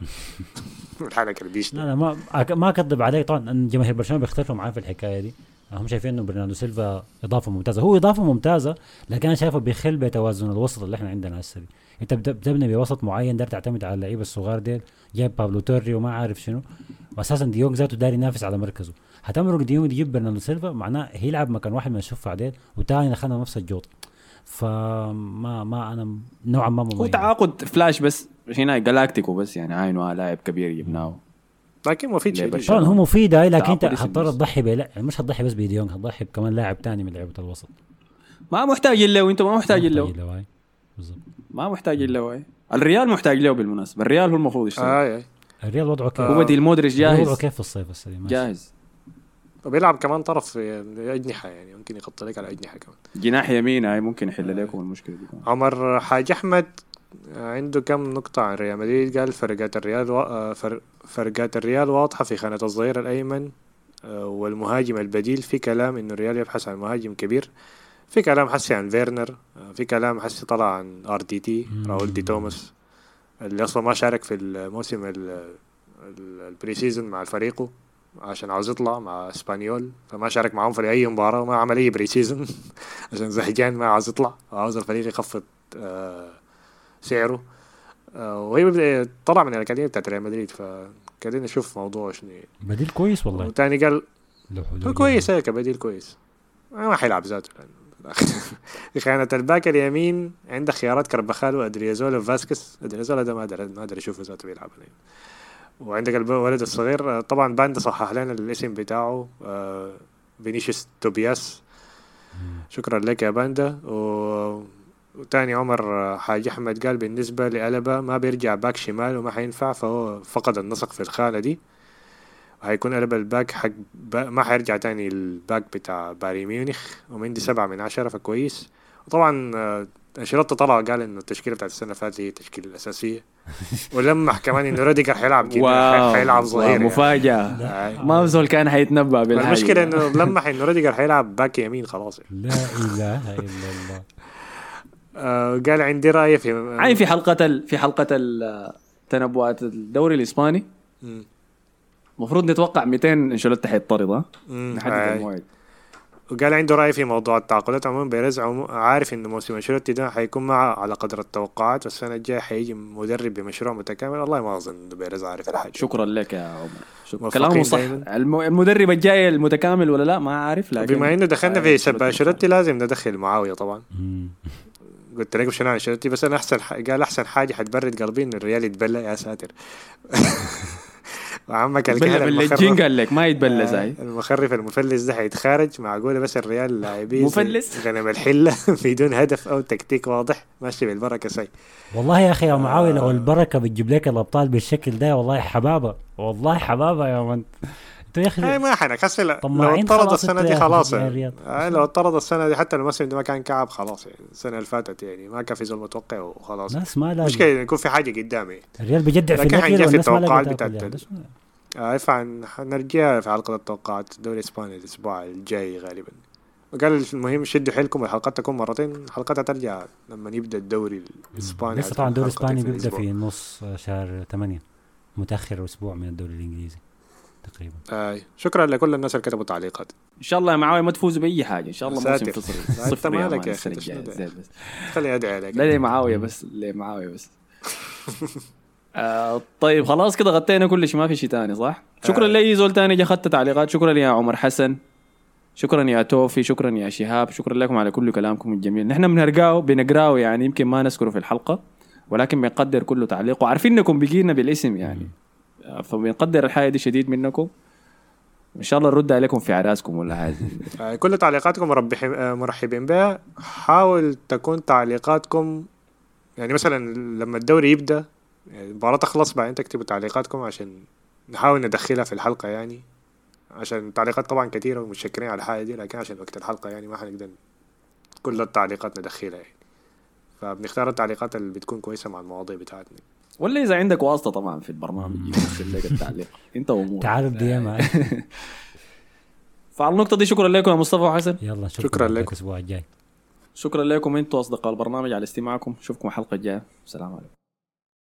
الحركه اللي بيشتغل لا لا ما ما أكذب عليك طبعا إن جماهير برشلونة بيختلفوا معي في الحكاية دي. هم شايفين إنه برناردو سيلفا إضافة ممتازة. هو إضافة ممتازة لكن أنا شايفه بيخل بتوازن الوسط اللي إحنا عندنا هسه انت بت- بتبني بوسط معين دار تعتمد على اللعيبه الصغار ديل جايب بابلو توري وما عارف شنو. واساسا ديونج ذاته داري ينافس على مركزه. هتمرق ديونج يجيب برناردو سيلفا معناه هيلعب مكان واحد من الشفع ديل وتاني دخلنا نفس الجوط. فما ما أنا نوعا ما هو مميز تعاقد فلاش بس هنا galáctico بس يعني عينه آه لاعب كبير جبناه لكن مفيد شديد؟ طبعا هو مفيد هاي لكن انت حتضطر. تضحي بلا يعني مش هتضحي بس بديونج هتضحي بكمان لاعب تاني من لعيبة الوسط. ما محتاج له وأنت ما محتاج هاي. بالضبط. ما محتاج له هاي. الريال محتاج له بالمناسبة الريال هو المفروض يشتري اي اي الريال وضعه كيف؟ هو بديل مودريتش الريال وضعه جاهز كيف في الصيف السنة ماشي. جاهز وبيلعب كمان طرف في اجنحه يعني ممكن يغطي لك على اجنحه كمان جناح يمين هاي ممكن يحل لكم المشكلة دي كمان. عمر حاج أحمد عنده كم نقطة عن ريال مدريد قال فرقات الريال و... آه، فر... فرقات الريال واضحة في خانة الظهير الأيمن آه، والمهاجم البديل في كلام إنه الريال يبحث عن مهاجم كبير في كلام حسي عن فيرنر آه، في كلام حسي طلع عن RDT. راول دي توماس اللي أصلا ما شارك في الموسم ال... ال- ال pre-season مع فريقه عشان عاوز يطلع مع إسبانيول فما شارك معهم في أي مباراة وما عمل أي pre-season عشان زهجان ما عاوز يطلع وعاوز الفريق يخفض آه، سعره. آه، وهي طلع من الأكاديمية بتاعت ريال مدريد فقاعدين نشوف موضوع شنو. بديل كويس والله. وتاني قال كويس هيك بديل كويس. ما حيلعب ذاته. خانة الباك اليمين عندك خيارات كربخال وادريازولا وفاسكس ادريازولا ده ما أقدر ما أقدر اشوفه ذاته بيلعب الآن. وعندك الولد الصغير آه، طبعا باندا صحح لنا الاسم بتاعه آه، فينيسيوس توبياس. شكرا لك يا باندا و... وتاني عمر آه، حاج أحمد قال بالنسبة لألبا ما بيرجع باك شمال وما حينفع فهو فقد النسق في الخانة دي. هيكون قلب الباك حق با ما حيرجع تاني الباك بتاع بايرن ميونخ ومندي سبعة من عشرة فكويس وطبعا آه، أنشيلوتي طلع قال إنه التشكيلة بتاعت السنة اللي فاتت هي التشكيلة الأساسية ولمح كمان إنه روديجر حيلعب كده واو حيلعب ظهير يعني. مفاجأة آه. ما بزول كان حيتنبأ بالحاجة المشكلة إنه لمح إنه روديجر حيلعب باك يمين خلاص يعني. لا إله إلا الله آه قال عندي رأي في عين في حلقة ال... في حلقة ال- تنبؤات الدوري الإسباني مم. المفروض نتوقع 200 انشيلوتي حيطرد. نحدد آه. الموعد وقال عنده رأي في موضوع التعاقدات عموما بيريز عارف انه موسم أنشيلوتي ده حيكون معه على قدر التوقعات والسنة الجاية حيجي مدرب بمشروع متكامل. والله ما أظن انه بيريز عارف الحاجة. شكرا لك يا عمر. شكرا كلامه صح. المدرب الجاي المتكامل ولا لا؟ ما عارف لكن بما إنه دخلنا آه، في سب أنشيلوتي أنشيلوتي لازم ندخل معاوية طبعا. قلت لكم شنو عن أنشيلوتي؟ بس أنا أحسن ح... قال أحسن حاجة حتبرد قلبي انه الريال يتبلى يا ساتر. وعمك الكهنة باللجين المخرف. قال لك ما يتبلى زي آه، المخرف المفلس ده حيتخارج معقولة بس الريال لاعبين مفلس؟ غنم الحلة بدون هدف أو تكتيك واضح. ماشي بالبركة سي والله يا أخي يا معاوية آه. لو البركة بتجيب لك الأبطال بالشكل ده والله حبابة والله حبابة يا من. أنتوا يا أخي ما حنك هسه لا- لو اطرد أنتوا دي خلاص يعني. آه لو اطرد السنة دي حتى الموسم ده ما كان كعب خلاص يعني. السنة اللي فاتت يعني ما كان في زول متوقع وخلاص. ناس ما لازم مشكلة يكون في حاجة قدامي. الريال بيجدع في لكن حنجي في التوقعات بتاعت؟ آه فعن حنرجع في حلقة التوقعات. الدوري الإسباني الأسبوع الجاي غالبا. وقال المهم شدوا حيلكم الحلقات تكون مرتين. الحلقات هترجع لما يبدأ الدوري الإسباني. لسه طبعا الدوري الإسباني بيبدأ. في نص شهر 8 متأخر أسبوع من الدوري الإنجليزي. تقريبا. آه شكرا لكل الناس اللي كتبوا تعليقات إن شاء الله يا معاوي ما تفوزوا بأي حاجة. إن شاء الله موسم صفر يا مالك يا بس. خليني أدعي عليك. لا ليه معاوية بس. ليه معاوية بس. آه طيب خلاص كده غطينا كل شيء. ما في شيء تاني صح؟ شكرا آه. لي زول تاني جا خدت تعليقات. شكرا يا عمر حسن. شكرا يا توفي. شكرا يا شهاب. شكرا لكم على كل كلامكم الجميل. نحن بنرقاه بنقرأه يعني يمكن ما نذكره في الحلقة ولكن بنقدر كل تعليق وعارفين إنكم بقينا بالاسم يعني. فبنقدر الحاجة دي شديد منكم. إن شاء الله نرد عليكم في عراسكم ولا حاجة. آه، كل تعليقاتكم آه، مرحبين بها حاول تكون تعليقاتكم يعني مثلا لما الدوري يبدأ يعني المباراة تخلص بعدين تكتبوا تعليقاتكم عشان نحاول ندخلها في الحلقة يعني. عشان التعليقات طبعا كثيرة ومتشكرين على الحاجة دي لكن عشان وقت الحلقة يعني ما حنقدر كل التعليقات ندخلها يعني. فبنختار التعليقات اللي بتكون كويسة مع المواضيع بتاعتنا. ولا إذا عندك واسطة طبعا في البرنامج. يرسل لك التعليق. أنت وأمورك. تعالوا الدي إم فعلى النقطة دي شكرا لكم يا مصطفى وحسن. يلا شكراً شكرا لكم. الأسبوع الجاي. شكرا لكم أنتم أصدقاء البرنامج على استماعكم. اشوفكم الحلقة الجاية. السلام عليكم.